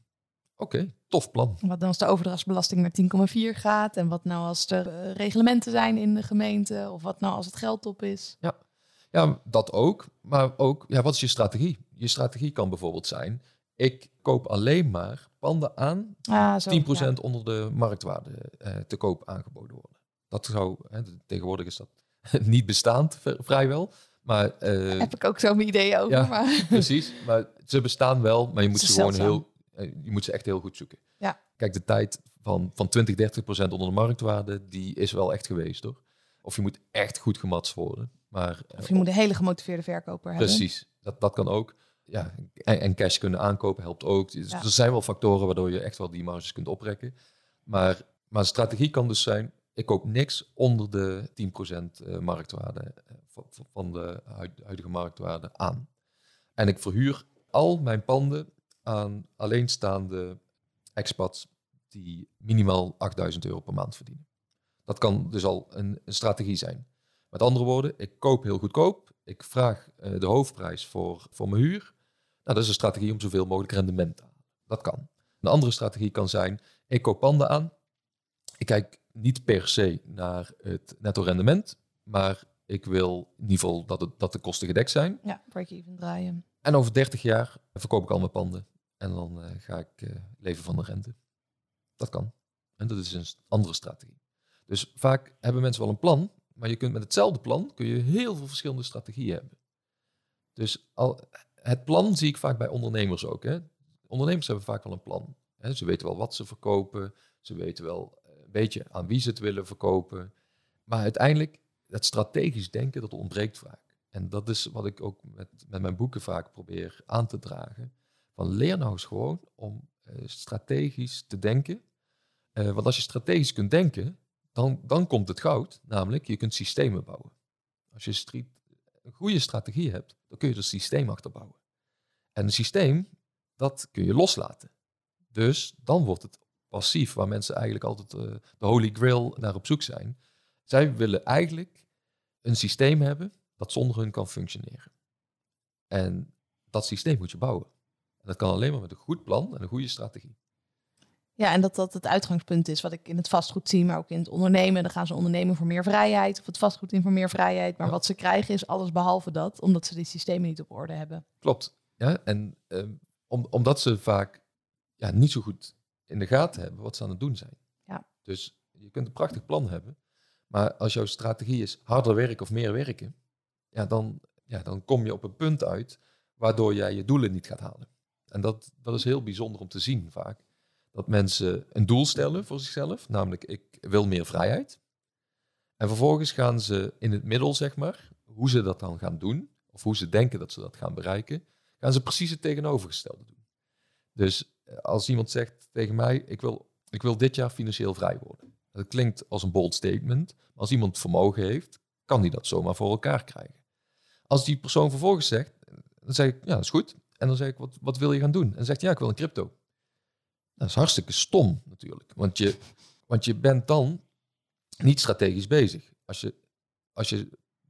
Oké, tof plan. Wat dan als de overdrachtsbelasting naar 10,4 gaat en wat nou als er eh, reglementen zijn in de gemeente of wat nou als het geld op is. Ja, dat ook. Maar ook, ja, wat is je strategie? Je strategie kan bijvoorbeeld zijn, ik koop alleen maar panden aan Ah, zo, 10% ja. onder de marktwaarde eh, te koop aangeboden worden. Dat zou, hè, tegenwoordig is dat niet bestaand, vrijwel. Maar eh, Heb ik ook zo mijn ideeën over. Ja. Maar precies, maar ze bestaan wel, maar je moet ze is gewoon heel, je moet ze echt heel goed zoeken. Ja. Kijk, de tijd van, van 20, 30 procent onder de marktwaarde, die is wel echt geweest hoor. Of je moet echt goed gematst worden. Maar, eh, of je moet een hele gemotiveerde verkoper hebben. Precies, dat, dat kan ook. Ja, en, en cash kunnen aankopen helpt ook. Dus Ja. Er zijn wel factoren waardoor je echt wel die marges kunt oprekken. Maar, maar strategie kan dus zijn, ik koop niks onder de 10% eh, marktwaarde eh, van- de huid- huidige marktwaarde aan. En ik verhuur al mijn panden aan alleenstaande expats die minimaal 8000 euro per maand verdienen. Dat kan dus al een, een strategie zijn. Met andere woorden, ik koop heel goedkoop. Ik vraag eh, de hoofdprijs voor, voor mijn huur. Nou, dat is een strategie om zoveel mogelijk rendement te halen. Dat kan. Een andere strategie kan zijn, ik koop panden aan. Ik kijk niet per se naar het netto rendement, maar ik wil in ieder geval dat, het, dat de kosten gedekt zijn. Ja, break-even draaien. En over 30 jaar verkoop ik al mijn panden. En dan eh, ga ik eh, leven van de rente. Dat kan. En dat is een andere strategie. Dus vaak hebben mensen wel een plan, maar je kunt met hetzelfde plan kun je heel veel verschillende strategieën hebben. Dus al, het plan zie ik vaak bij ondernemers ook. Hè. Ondernemers hebben vaak wel een plan. Hè. Ze weten wel wat ze verkopen. Ze weten wel eh, een beetje aan wie ze het willen verkopen. Maar uiteindelijk, het strategisch denken, dat ontbreekt vaak. En dat is wat ik ook met, met mijn boeken vaak probeer aan te dragen. Van leer nou eens gewoon om eh, strategisch te denken. Eh, want als je strategisch kunt denken, dan, dan komt het goud. Namelijk, je kunt systemen bouwen. Als je een goede strategie hebt, dan kun je er systeem achter bouwen. En een systeem, dat kun je loslaten. Dus dan wordt het passief, waar mensen eigenlijk altijd uh, de holy grail naar op zoek zijn. Zij willen eigenlijk een systeem hebben dat zonder hun kan functioneren. En dat systeem moet je bouwen. En dat kan alleen maar met een goed plan en een goede strategie. Ja, en dat dat het uitgangspunt is wat ik in het vastgoed zie, maar ook in het ondernemen. Dan gaan ze ondernemen voor meer vrijheid, of het vastgoed in voor meer vrijheid. Maar wat ze krijgen is alles behalve dat, omdat ze die systemen niet op orde hebben. Klopt. Ja, en om, omdat ze vaak ja, niet zo goed in de gaten hebben wat ze aan het doen zijn. Ja. Dus je kunt een prachtig plan hebben, maar als jouw strategie is harder werken of meer werken, ja, dan, ja, dan kom je op een punt uit waardoor jij je doelen niet gaat halen. En dat, dat is heel bijzonder om te zien vaak. Dat mensen een doel stellen voor zichzelf, namelijk ik wil meer vrijheid. En vervolgens gaan ze in het middel, zeg maar, hoe ze dat dan gaan doen, of hoe ze denken dat ze dat gaan bereiken, gaan ze precies het tegenovergestelde doen. Dus eh, als iemand zegt tegen mij, ik wil, ik wil dit jaar financieel vrij worden. Dat klinkt als een bold statement, maar als iemand vermogen heeft, kan die dat zomaar voor elkaar krijgen. Als die persoon vervolgens zegt, dan zeg ik, ja, dat is goed. En dan zeg ik, wat, wat wil je gaan doen? En dan zegt ja, ik wil een crypto. Dat is hartstikke stom natuurlijk. Want je, want je bent dan niet strategisch bezig. Als je, als je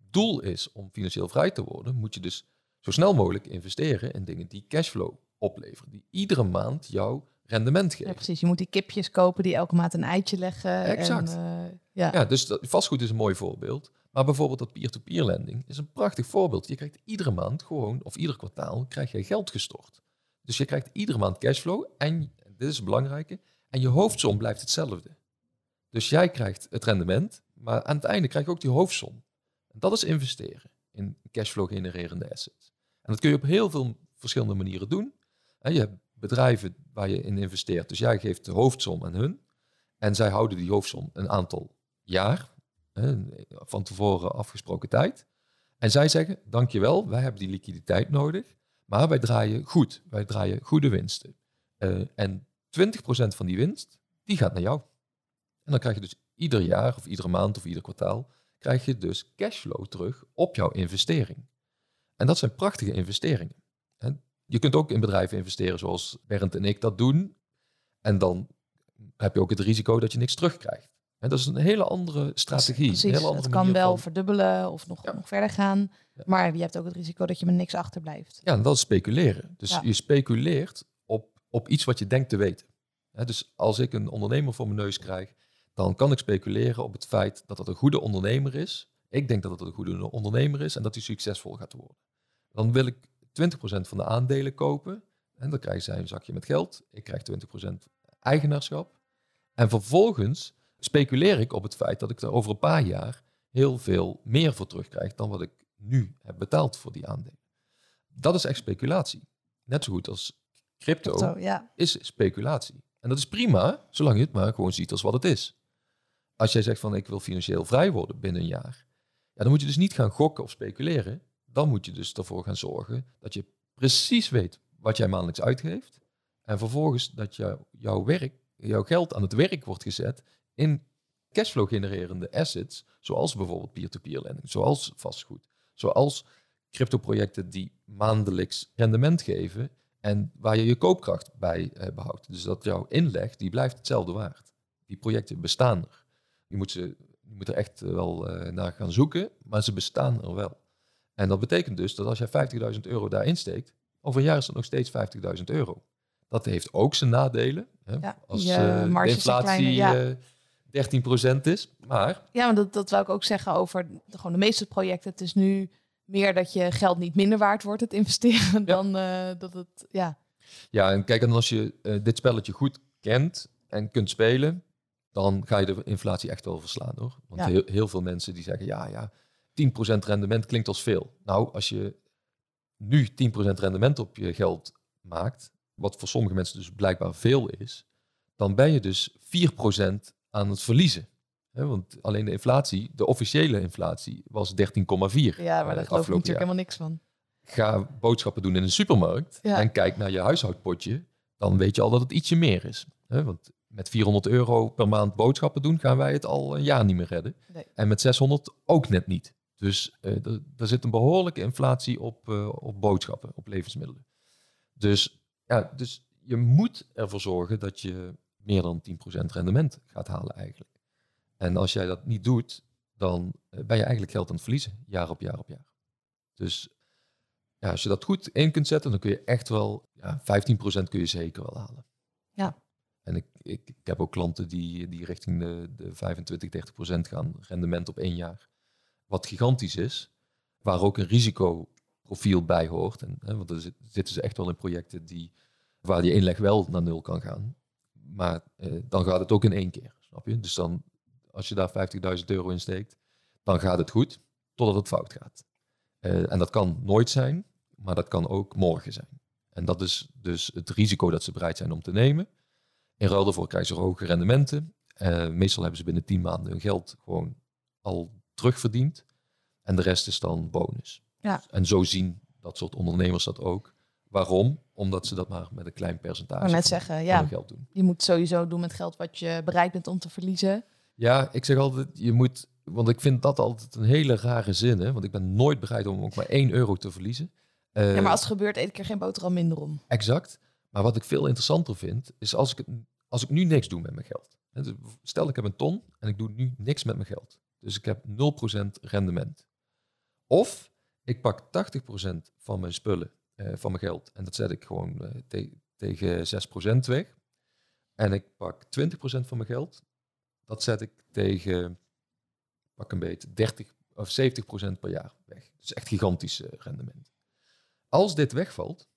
doel is om financieel vrij te worden, moet je dus zo snel mogelijk investeren in dingen die cashflow opleveren. Die iedere maand jou rendement geven. Ja, precies. Je moet die kipjes kopen die elke maand een eitje leggen. Exact. En, uh, ja. ja, dus dat, vastgoed is een mooi voorbeeld. Maar bijvoorbeeld dat peer-to-peer lending is een prachtig voorbeeld. Je krijgt iedere maand gewoon, of ieder kwartaal, krijg je geld gestort. Dus je krijgt iedere maand cashflow en, dit is het belangrijke, en je hoofdsom blijft hetzelfde. Dus jij krijgt het rendement, maar aan het einde krijg je ook die hoofdsom. En dat is investeren in cashflow genererende assets. En dat kun je op heel veel verschillende manieren doen. En je hebt bedrijven waar je in investeert, dus jij geeft de hoofdsom aan hun. En zij houden die hoofdsom een aantal jaar, van tevoren afgesproken tijd. En zij zeggen, dankjewel, wij hebben die liquiditeit nodig, maar wij draaien goed, wij draaien goede winsten. Uh, en 20% van die winst, die gaat naar jou. En dan krijg je dus ieder jaar of iedere maand of ieder kwartaal, krijg je dus cashflow terug op jouw investering. En dat zijn prachtige investeringen. Je kunt ook in bedrijven investeren zoals Bernd en ik dat doen. En dan heb je ook het risico dat je niks terugkrijgt. En dat is een hele andere strategie. Precies, een hele andere het kan wel verdubbelen of nog, nog verder gaan. Maar je hebt ook het risico dat je met niks achterblijft. Ja, en dat is speculeren. Dus je speculeert op, op iets wat je denkt te weten. dus als ik een ondernemer voor mijn neus krijg, dan kan ik speculeren op het feit dat het een goede ondernemer is. Ik denk dat het een goede ondernemer is en dat hij succesvol gaat worden. Dan wil ik 20% van de aandelen kopen. En dan krijgen zij een zakje met geld. Ik krijg 20% eigenaarschap. En vervolgens speculeer ik op het feit dat ik er over een paar jaar heel veel meer voor terugkrijg dan wat ik nu heb betaald voor die aandelen. Dat is echt speculatie. Net zo goed als crypto, ja. is speculatie. En dat is prima, zolang je het maar gewoon ziet als wat het is. Als jij zegt van ik wil financieel vrij worden binnen een jaar, ja, dan moet je dus niet gaan gokken of speculeren. Dan moet je dus ervoor gaan zorgen dat je precies weet wat jij maandelijks uitgeeft. En vervolgens dat jou, jouw werk, jouw geld aan het werk wordt gezet in cashflow genererende assets, zoals bijvoorbeeld peer-to-peer lending, zoals vastgoed, zoals cryptoprojecten die maandelijks rendement geven en waar je je koopkracht bij eh, behoudt. Dus dat jouw inleg, die blijft hetzelfde waard. Die projecten bestaan er. Je moet, ze, je moet er echt wel uh, naar gaan zoeken, maar ze bestaan er wel. En dat betekent dus dat als jij 50.000 euro daarin steekt, over een jaar is dat nog steeds 50.000 euro. Dat heeft ook zijn nadelen. Hè? Ja, als uh, de inflatie ja. 13% is. Maar... Ja, maar dat, dat wou ik ook zeggen over de, gewoon de meeste projecten. Het is nu meer dat je geld niet minder waard wordt, het investeren, dan uh, dat het, ja. Ja, en kijk, en als je dit spelletje goed kent en kunt spelen, dan ga je de inflatie echt wel verslaan hoor. Want heel, heel veel mensen die zeggen, ja, ja, 10% rendement klinkt als veel. Nou, als je nu 10% rendement op je geld maakt, wat voor sommige mensen dus blijkbaar veel is, dan ben je dus 4% aan het verliezen. Want alleen de inflatie, de officiële inflatie, was 13,4. Ja, maar eh, daar geloof ik natuurlijk jaar. helemaal niks van. Ga boodschappen doen in een supermarkt Ja. en kijk naar je huishoudpotje, dan weet je al dat het ietsje meer is. Want met 400 euro per maand boodschappen doen, gaan wij het al een jaar niet meer redden. Nee. En met 600 ook net niet. Dus uh, er zit een behoorlijke inflatie op, uh, op boodschappen, op levensmiddelen. Dus, ja, dus je moet ervoor zorgen dat je meer dan 10% rendement gaat halen eigenlijk. En als jij dat niet doet, dan ben je eigenlijk geld aan het verliezen, jaar op jaar op jaar. Dus ja, als je dat goed in kunt zetten, dan kun je echt wel, ja, 15% kun je zeker wel halen. Ja. En ik, ik, ik heb ook klanten die, die richting de, de 25, 30 procent gaan, rendement op één jaar. Wat gigantisch is, waar ook een risicoprofiel bij hoort. En, hè, want er zitten ze echt wel in projecten die, waar die inleg wel naar nul kan gaan. Maar eh, dan gaat het ook in één keer, snap je? Dus dan, als je daar 50.000 euro in steekt, dan gaat het goed, totdat het fout gaat. Uh, en dat kan nooit zijn, maar dat kan ook morgen zijn. En dat is dus het risico dat ze bereid zijn om te nemen. In ruil daarvoor krijgen ze hoge rendementen. Uh, meestal hebben ze binnen 10 maanden hun geld gewoon al terugverdiend. En de rest is dan bonus. Ja. En zo zien dat soort ondernemers dat ook. Waarom? Omdat ze dat maar met een klein percentage net zeggen, ja, geld doen. Je moet sowieso doen met geld wat je bereid bent om te verliezen. Ja, ik zeg altijd, je moet, want ik vind dat altijd een hele rare zin. Hè? Want ik ben nooit bereid om ook maar 1 euro te verliezen. Uh, ja, maar als het gebeurt, eet ik er geen boterham minder om. Exact. Maar wat ik veel interessanter vind, is als ik, als ik nu niks doe met mijn geld. Dus stel ik heb een ton en ik doe nu niks met mijn geld. Dus ik heb 0% rendement. Of ik pak 80% van mijn spullen, uh, van mijn geld, en dat zet ik gewoon te tegen 6% weg. En ik pak 20% van mijn geld, dat zet ik tegen, pak een beetje, 30 of 70% per jaar weg. Dus echt gigantisch uh, rendement. Als dit wegvalt,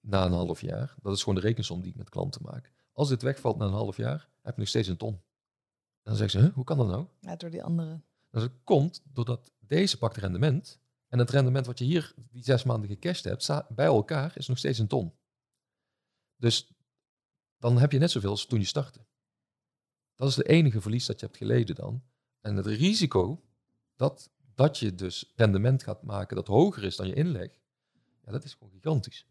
na een half jaar, dat is gewoon de rekensom die ik met klanten maak. Als dit wegvalt na een half jaar, heb je nog steeds een ton. Dan zeggen ze, hoe kan dat nou? Ja, door die andere. Dat komt doordat deze pakt rendement en het rendement wat je hier die zes maanden gecashed hebt, bij elkaar is nog steeds een ton. Dus dan heb je net zoveel als toen je startte. Dat is de enige verlies dat je hebt geleden dan. En het risico dat, dat je dus rendement gaat maken dat hoger is dan je inleg, ja, dat is gewoon gigantisch.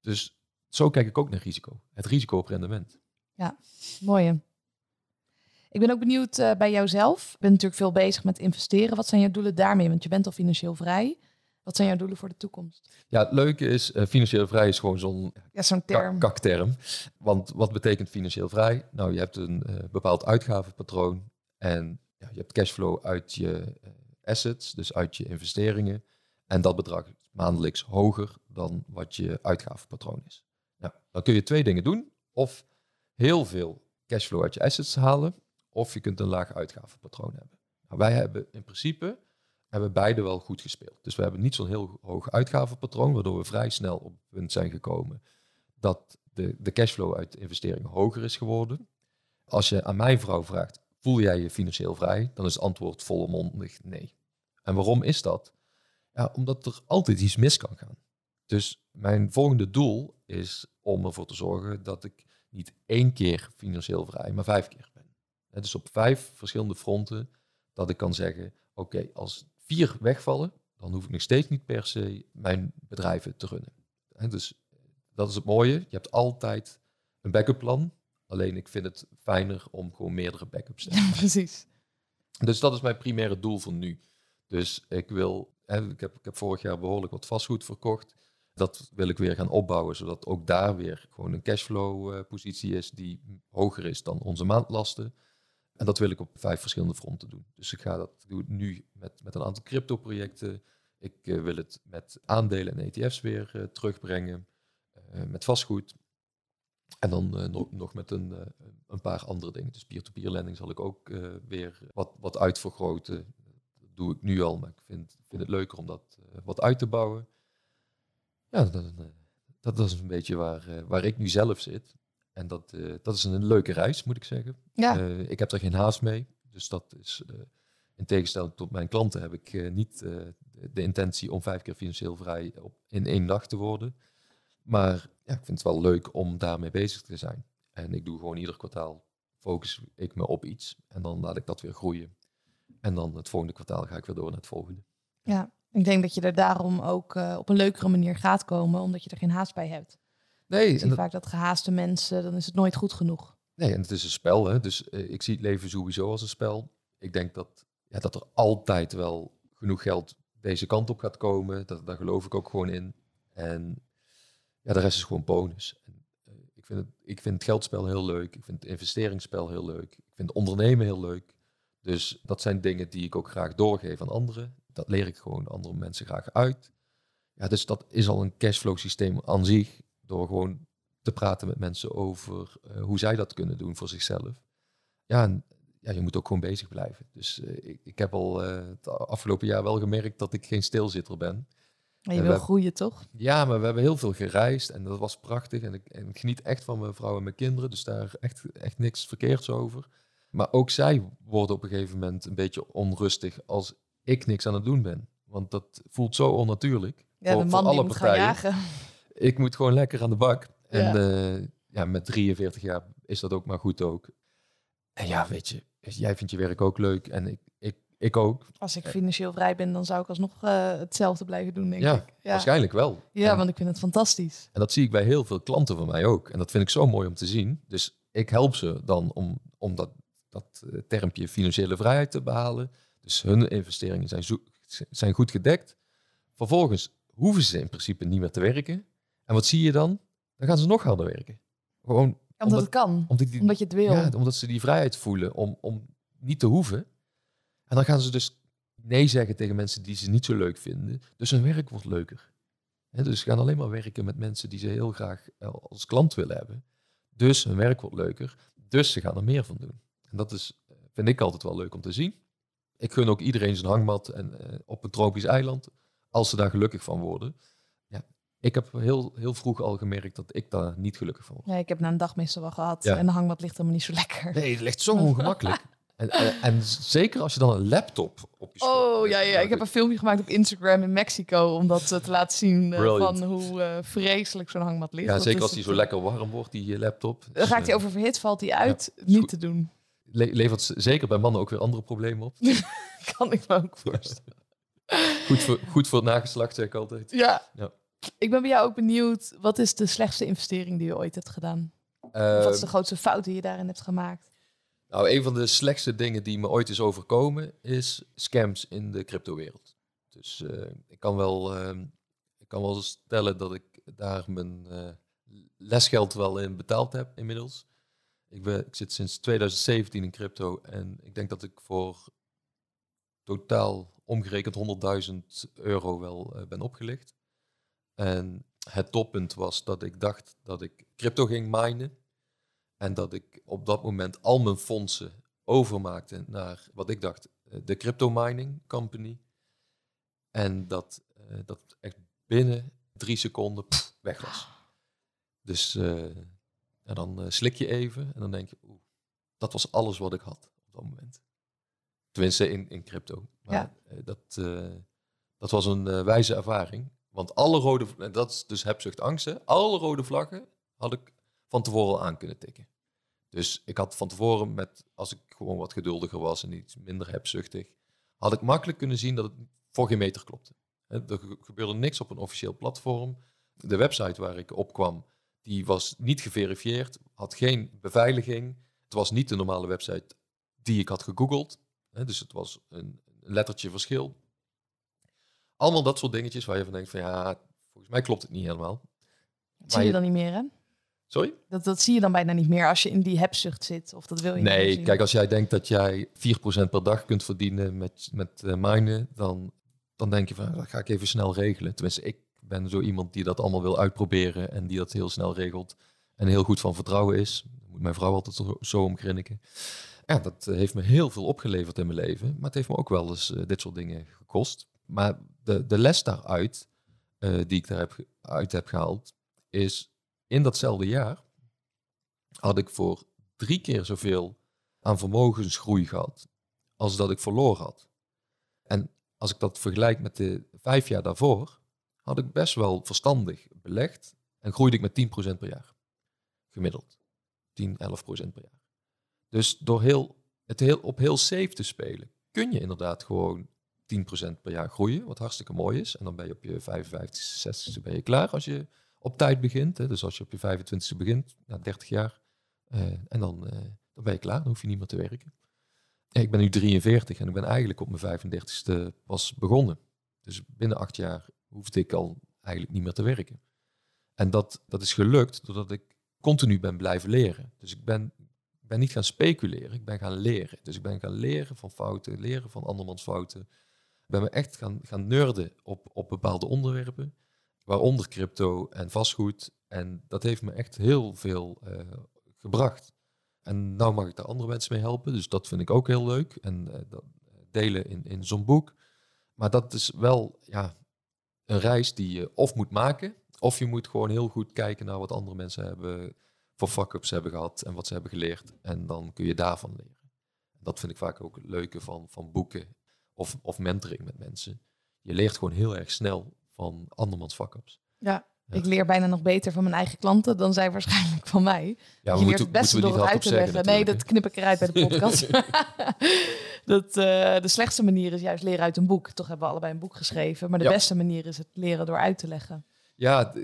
Dus zo kijk ik ook naar risico. Het risico op rendement. Ja, mooi. Ik ben ook benieuwd uh, bij jouzelf. Je bent natuurlijk veel bezig met investeren. Wat zijn jouw doelen daarmee? Want je bent al financieel vrij. Wat zijn jouw doelen voor de toekomst? Ja, het leuke is, uh, financieel vrij is gewoon zo'n ja, zo'n term. kakterm. Want wat betekent financieel vrij? Nou, je hebt een uh, bepaald uitgavenpatroon en ja, je hebt cashflow uit je assets, dus uit je investeringen. En dat bedrag is maandelijks hoger dan wat je uitgavenpatroon is. Nou, dan kun je twee dingen doen. Of heel veel cashflow uit je assets halen, of je kunt een laag uitgavenpatroon hebben. Nou, wij hebben in principe hebben beide wel goed gespeeld. Dus we hebben niet zo'n heel hoog uitgavenpatroon, waardoor we vrij snel op het punt zijn gekomen dat de, de cashflow uit investeringen hoger is geworden. Als je aan mijn vrouw vraagt, voel jij je financieel vrij? Dan is het antwoord volmondig nee. En waarom is dat? Ja, omdat er altijd iets mis kan gaan. Dus mijn volgende doel is om ervoor te zorgen dat ik niet één keer financieel vrij, maar vijf keer. Dus op vijf verschillende fronten dat ik kan zeggen, oké, als vier wegvallen, dan hoef ik nog steeds niet per se mijn bedrijven te runnen. Dus dat is het mooie. Je hebt altijd een backup plan. Alleen ik vind het fijner om gewoon meerdere backups te hebben. Ja, precies. Dus dat is mijn primaire doel voor nu. Dus ik wil, ik heb, ik heb vorig jaar behoorlijk wat vastgoed verkocht. Dat wil ik weer gaan opbouwen, zodat ook daar weer gewoon een cashflow uh, positie is die hoger is dan onze maandlasten. En dat wil ik op vijf verschillende fronten doen. Dus ik ga dat doe nu met, met een aantal crypto-projecten. Ik uh, wil het met aandelen en ETF's weer uh, terugbrengen. met vastgoed. En dan nog, nog met een, een paar andere dingen. Dus peer-to-peer lending zal ik ook weer wat, wat uitvergroten. Dat doe ik nu al, maar ik vind, vind het leuker om dat wat uit te bouwen. Ja, dat, dat, is een beetje waar, waar ik nu zelf zit. En dat, uh, dat is een leuke reis, moet ik zeggen. Ja. Uh, ik heb er geen haast mee. Dus dat is, uh, in tegenstelling tot mijn klanten, heb ik niet de, de, intentie om vijf keer financieel vrij op, in één dag te worden. Maar ja, ik vind het wel leuk om daarmee bezig te zijn. En ik doe gewoon ieder kwartaal, focus ik me op iets. En dan laat ik dat weer groeien. En dan het volgende kwartaal ga ik weer door naar het volgende. Ja, ik denk dat je er daarom ook op een leukere manier gaat komen, omdat je er geen haast bij hebt. Nee, ik zie vaak dat gehaaste mensen, dan is het nooit goed genoeg. Nee, en het is een spel. Hè? Dus uh, ik zie het leven sowieso als een spel. Ik denk dat, ja, dat er altijd wel genoeg geld deze kant op gaat komen. Dat, daar geloof ik ook gewoon in. En ja, de rest is gewoon bonus. En, eh, ik, vind het, ik vind het geldspel heel leuk. Ik vind het investeringsspel heel leuk. Ik vind ondernemen heel leuk. Dus dat zijn dingen die ik ook graag doorgeef aan anderen. Dat leer ik gewoon andere mensen graag uit. Ja, dus dat is al een cashflow systeem aan zich. Door gewoon te praten met mensen over eh, hoe zij dat kunnen doen voor zichzelf. Ja, en ja, je moet ook gewoon bezig blijven. Dus eh, ik, ik, heb al uh, het afgelopen jaar wel gemerkt dat ik geen stilzitter ben. Maar je wil groeien, toch? Ja, maar we hebben heel veel gereisd en dat was prachtig. En ik, en ik geniet echt van mijn vrouw en mijn kinderen, dus daar echt, echt niks verkeerds over. Maar ook zij worden op een gegeven moment een beetje onrustig als ik niks aan het doen ben. Want dat voelt zo onnatuurlijk. Ja, voor, de man alle die partijen. Moet gaan jagen. Ik moet gewoon lekker aan de bak. En ja. Uh, ja, met 43 jaar is dat ook maar goed ook. En ja, weet je, jij vindt je werk ook leuk en ik, ik, ik ook. Als ik financieel vrij ben, dan zou ik alsnog uh, hetzelfde blijven doen, denk ja, ik. Ja, waarschijnlijk wel. Ja, want ik vind het fantastisch. En dat zie ik bij heel veel klanten van mij ook. En dat vind ik zo mooi om te zien. Dus ik help ze dan om, om dat, dat uh, termpje financiële vrijheid te behalen. Dus hun investeringen zijn, zo, zijn goed gedekt. Vervolgens hoeven ze in principe niet meer te werken. En wat zie je dan? Dan gaan ze nog harder werken. Gewoon omdat, omdat het kan. Omdat, die, omdat, je het wil. Ja, omdat ze die vrijheid voelen om, om niet te hoeven. En dan gaan ze dus nee zeggen tegen mensen die ze niet zo leuk vinden. Dus hun werk wordt leuker. He, dus ze gaan alleen maar werken met mensen die ze heel graag eh, als klant willen hebben. Dus hun werk wordt leuker. Dus ze gaan er meer van doen. En dat is, eh, vind ik altijd wel leuk om te zien. Ik gun ook iedereen zijn hangmat en, uh, op een tropisch eiland. Als ze daar gelukkig van worden. Ik heb heel, heel vroeg al gemerkt dat ik daar niet gelukkig van word. Ja, ik heb na een dag meestal wel gehad en de hangmat ligt helemaal niet zo lekker. Nee, het ligt zo ongemakkelijk. En, en, en, zeker als je dan een laptop op je Oh ja, ja, ik heb een filmpje gemaakt op Instagram in Mexico om dat uh, te laten zien uh, van hoe uh, vreselijk zo'n hangmat ligt. Ja, zeker als die zo lekker warm wordt, die laptop. Dan dus, raakt hij over verhit, valt hij uit. Ja, niet te doen. Le levert zeker bij mannen ook weer andere problemen op. kan ik me ook voorstellen. goed, voor, goed voor het nageslacht, zeg ik altijd. Ja. ja. Ik ben bij jou ook benieuwd, wat is de slechtste investering die je ooit hebt gedaan? Uh, wat is de ehm, grootste fout die je daarin hebt gemaakt? Nou, een van de slechtste dingen die me ooit is overkomen is scams in de cryptowereld. Dus uh, ik, kan wel, uh, ik kan wel stellen dat ik daar mijn uh, lesgeld wel in betaald heb inmiddels. Ik, ben, ik zit sinds 2017 in crypto en ik denk dat ik voor totaal omgerekend 100.000 euro wel eh, ben opgelicht. En het toppunt was dat ik dacht dat ik crypto ging minen. En dat ik op dat moment al mijn fondsen overmaakte naar wat ik dacht, eh, de crypto mining company. En dat uh, dat echt binnen drie seconden weg was. Dus uh, en dan slik je even en dan denk je, oeh, dat was alles wat ik had op dat moment. Tenminste in, in crypto. Maar ja. dat, dat was een wijze ervaring. Want alle rode, dat is dus hebzucht angsten, alle rode vlaggen had ik van tevoren aan kunnen tikken. Dus ik had van tevoren, met, als ik gewoon wat geduldiger was en iets minder hebzuchtig, had ik makkelijk kunnen zien dat het voor geen meter klopte. Er gebeurde niks op een officieel platform. De website waar ik op kwam, die was niet geverifieerd, had geen beveiliging. Het was niet de normale website die ik had gegoogeld. Dus het was een lettertje verschil. Allemaal dat soort dingetjes waar je van denkt van ja, volgens mij klopt het niet helemaal. Dat zie je, dan niet meer hè? Sorry? Dat, dat zie je dan bijna niet meer als je in die hebzucht zit. Of dat wil je nee, niet kijk, als jij denkt dat jij 4% per dag kunt verdienen met, met uh, minen, dan, dan denk je van dat ga ik even snel regelen. Tenminste, ik ben zo iemand die dat allemaal wil uitproberen en die dat heel snel regelt. En heel goed van vertrouwen is. Daar moet mijn vrouw altijd zo om grinniken. Ja, dat eh, heeft me heel veel opgeleverd in mijn leven. Maar het heeft me ook wel eens uh, dit soort dingen gekost. Maar de, de les daaruit, uh, die ik daaruit uit heb gehaald, is in datzelfde jaar had ik voor drie keer zoveel aan vermogensgroei gehad als dat ik verloren had. En als ik dat vergelijk met de vijf jaar daarvoor, had ik best wel verstandig belegd en groeide ik met 10% per jaar. Gemiddeld. 10, 11% per jaar. Dus door heel, het heel, op heel safe te spelen, kun je inderdaad gewoon 10% per jaar groeien, wat hartstikke mooi is. En dan ben je op je 55, 60ste ben je klaar als je op tijd begint. Hè. Dus als je op je 25ste begint, na 30 jaar, uh, en dan, uh, dan ben je klaar, dan hoef je niet meer te werken. Ik ben nu 43 en ik ben eigenlijk op mijn 35ste pas begonnen. Dus binnen acht jaar hoefde ik al eigenlijk niet meer te werken. En dat, dat is gelukt doordat ik continu ben blijven leren. Dus ik ben, ben niet gaan speculeren, ik ben gaan leren. Dus ik ben gaan leren van fouten, leren van andermans fouten. Ben me echt gaan, gaan nerden op, op bepaalde onderwerpen, waaronder crypto en vastgoed. En dat heeft me echt heel veel uh, gebracht. En nou mag ik daar andere mensen mee helpen, dus dat vind ik ook heel leuk. En uh, dat delen in, in zo'n boek. Maar dat is wel ja, een reis die je of moet maken, of je moet gewoon heel goed kijken naar wat andere mensen hebben voor fuck-ups hebben gehad en wat ze hebben geleerd. En dan kun je daarvan leren. Dat vind ik vaak ook het leuke van, van boeken of, of mentoring met mensen. Je leert gewoon heel erg snel van andermans fuck-ups. Ja, ik leer bijna nog beter van mijn eigen klanten dan zij waarschijnlijk van mij. Ja, je leert het beste door het uit te leggen. Nee, dat knip ik eruit bij de podcast. dat, uh, de slechtste manier is juist leren uit een boek. Toch hebben we allebei een boek geschreven. Maar de beste manier is het leren door uit te leggen. Ja,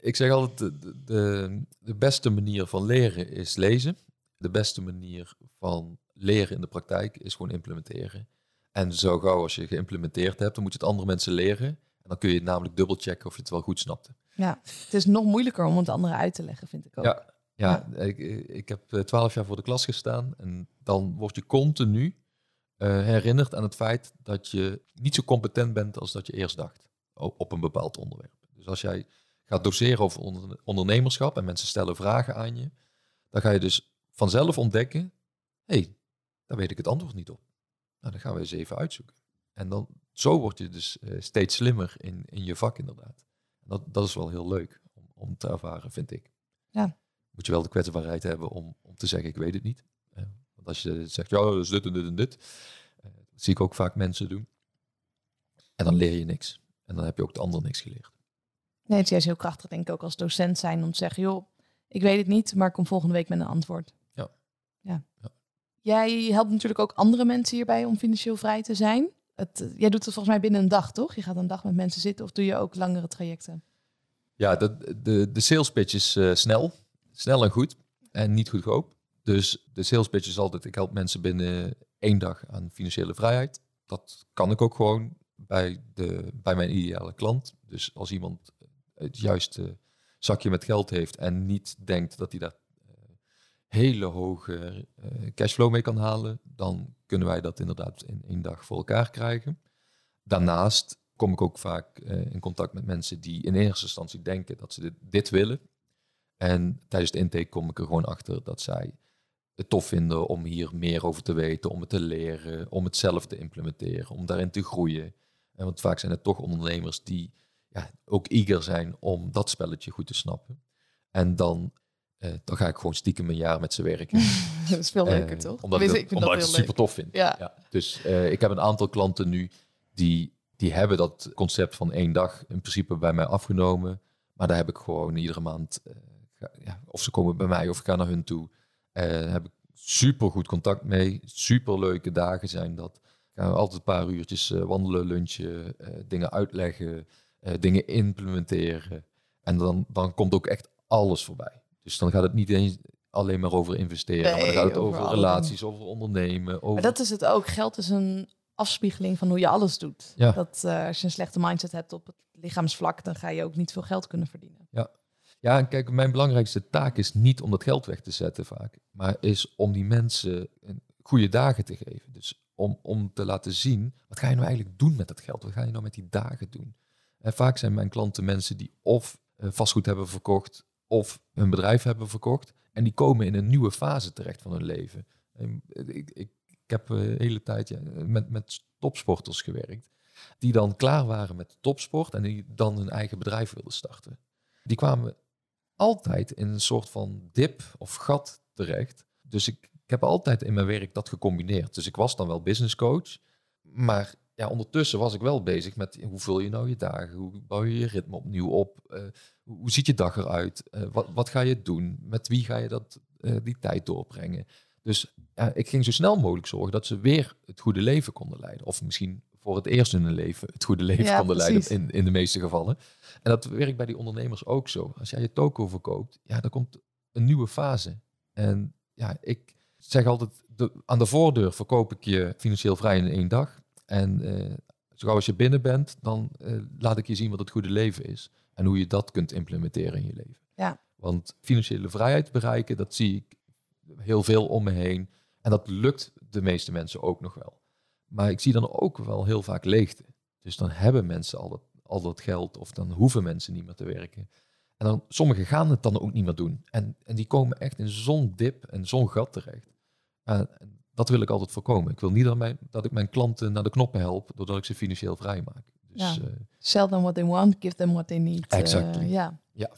ik zeg altijd, de, de, de beste manier van leren is lezen. De beste manier van leren in de praktijk is gewoon implementeren. En zo gauw als je geïmplementeerd hebt, dan moet je het andere mensen leren. En dan kun je namelijk dubbelchecken of je het wel goed snapte. Ja, het is nog moeilijker om het anderen uit te leggen, vind ik ook. Ja, ja, Ik, ik heb eh, twaalf jaar voor de klas gestaan. En dan word je continu uh, herinnerd aan het feit dat je niet zo competent bent als dat je eerst dacht. Op een bepaald onderwerp. Dus als jij gaat doseren over ondernemerschap en mensen stellen vragen aan je, dan ga je dus vanzelf ontdekken, hé, hey, daar weet ik het antwoord niet op. Nou, dan gaan we eens even uitzoeken. En dan, zo word je dus uh, steeds slimmer in, in je vak inderdaad. dat, dat is wel heel leuk om, om te ervaren, vind ik. Ja. Moet je wel de kwetsbaarheid hebben om, om te zeggen, ik weet het niet. Uh, want als je zegt, ja, dat is dit en dit en dit. Uh, dat zie ik ook vaak mensen doen. En dan leer je niks. En dan heb je ook de ander niks geleerd. Nee, het is juist heel krachtig, denk ik, ook als docent zijn om te zeggen, joh, ik weet het niet, maar kom volgende week met een antwoord. Ja. ja. ja. Jij helpt natuurlijk ook andere mensen hierbij om financieel vrij te zijn. Het, eh, jij doet het volgens mij binnen een dag, toch? Je gaat een dag met mensen zitten of doe je ook langere trajecten? Ja, de, de, sales pitch is uh, snel. Snel en goed. En niet goedkoop. Dus de sales pitch is altijd, ik help mensen binnen één dag aan financiële vrijheid. Dat kan ik ook gewoon bij, de, bij mijn ideale klant. Dus als iemand het juiste zakje met geld heeft en niet denkt dat hij uh, hele hoge uh, cashflow mee kan halen, dan kunnen wij dat inderdaad in één dag voor elkaar krijgen. Daarnaast kom ik ook vaak uh, in contact met mensen die in eerste instantie denken dat ze dit, dit, willen. En tijdens de intake kom ik er gewoon achter dat zij het tof vinden om hier meer over te weten, om het te leren, om het zelf te implementeren, om daarin te groeien. En want vaak zijn het toch ondernemers die ja, ook eager zijn om dat spelletje goed te snappen. En dan, uh, dan ga ik gewoon stiekem een jaar met ze werken. dat is veel leuker, uh, toch? Omdat ik, ik, omdat ik het super tof vind. Ja. ja. Dus uh, ik heb een aantal klanten nu die, die hebben dat concept van één dag in principe bij mij afgenomen. Maar daar heb ik gewoon iedere maand, ga, ja, of ze komen bij mij of ik ga naar hun toe, heb ik super goed contact mee. Super leuke dagen zijn dat. Gaan we altijd een paar uurtjes wandelen, lunchen, dingen uitleggen. dingen implementeren. En dan, dan komt ook echt alles voorbij. Dus dan gaat het niet eens alleen maar over investeren. Nee, maar dan gaat het over, over relaties, over ondernemen. Over... Maar dat is het ook. Geld is een afspiegeling van hoe je alles doet. Ja. Dat uh, als je een slechte mindset hebt op het lichaamsvlak, dan ga je ook niet veel geld kunnen verdienen. Ja. Ja, en kijk, mijn belangrijkste taak is niet om dat geld weg te zetten vaak, maar is om die mensen goede dagen te geven. Dus om, om te laten zien, wat ga je nou eigenlijk doen met dat geld? Wat ga je nou met die dagen doen? En vaak zijn mijn klanten mensen die of eh, vastgoed hebben verkocht of hun bedrijf hebben verkocht. En die komen in een nieuwe fase terecht van hun leven. Ik, ik, ik heb eh, de hele tijd met, met topsporters gewerkt. Die dan klaar waren met topsport en die dan hun eigen bedrijf wilden starten. Die kwamen altijd in een soort van dip of gat terecht. Dus ik, ik heb altijd in mijn werk dat gecombineerd. Dus ik was dan wel business coach. Maar ja, ondertussen was ik wel bezig met hoe vul je nou je dagen? Hoe bouw je je ritme opnieuw op? Uh, hoe ziet je dag eruit? Uh, wat, wat ga je doen? Met wie ga je dat, uh, die tijd doorbrengen? Dus ja, ik ging zo snel mogelijk zorgen dat ze weer het goede leven konden leiden. Of misschien voor het eerst in hun leven het goede leven ja, konden precies. leiden in, in de meeste gevallen. En dat werkt bij die ondernemers ook zo. Als jij je toko verkoopt, ja, dan komt een nieuwe fase. En ja, ik, zeg altijd, de, aan de voordeur verkoop ik je financieel vrij in één dag. En uh, als je binnen bent, dan uh, laat ik je zien wat het goede leven is. En hoe je dat kunt implementeren in je leven. Ja. Want financiële vrijheid bereiken, dat zie ik heel veel om me heen. En dat lukt de meeste mensen ook nog wel. Maar ik zie dan ook wel heel vaak leegte. Dus dan hebben mensen al dat, al dat geld of dan hoeven mensen niet meer te werken. En dan, sommigen gaan het dan ook niet meer doen. En, en die komen echt in zo'n dip en zo'n gat terecht. En, dat wil ik altijd voorkomen. Ik wil niet dat, mijn, dat ik mijn klanten naar de knoppen help doordat ik ze financieel vrij maak. Dus, ja. uh, Sell them what they want, give them what they need. Exact. Uh, ja. ja.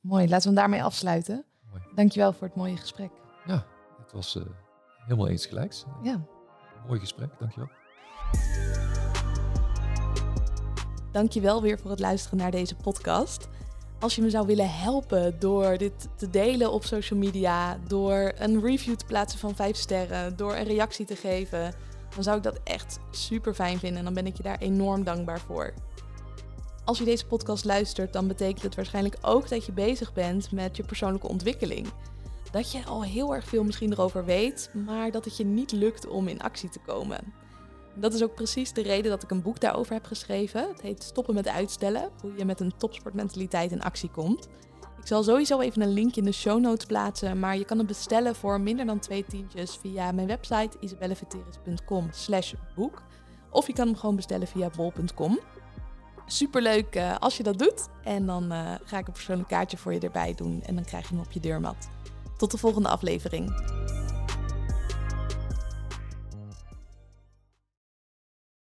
Mooi, laten we hem daarmee afsluiten. Mooi. Dankjewel voor het mooie gesprek. Ja, het was uh, helemaal eens gelijks. Ja. Mooi gesprek, dankjewel. Dankjewel weer voor het luisteren naar deze podcast. Als je me zou willen helpen door dit te delen op social media, door een review te plaatsen van 5 sterren, door een reactie te geven, dan zou ik dat echt super fijn vinden en dan ben ik je daar enorm dankbaar voor. Als je deze podcast luistert, dan betekent het waarschijnlijk ook dat je bezig bent met je persoonlijke ontwikkeling. Dat je al heel erg veel misschien erover weet, maar dat het je niet lukt om in actie te komen. Dat is ook precies de reden dat ik een boek daarover heb geschreven. Het heet Stoppen met uitstellen, hoe je met een topsportmentaliteit in actie komt. Ik zal sowieso even een link in de show notes plaatsen, maar je kan het bestellen voor minder dan twee tientjes via mijn website isabelleveteris.com slash boek. Of je kan hem gewoon bestellen via bol.com. Superleuk uh, als je dat doet. En dan uh, ga ik een persoonlijk kaartje voor je erbij doen en dan krijg je hem op je deurmat. Tot de volgende aflevering.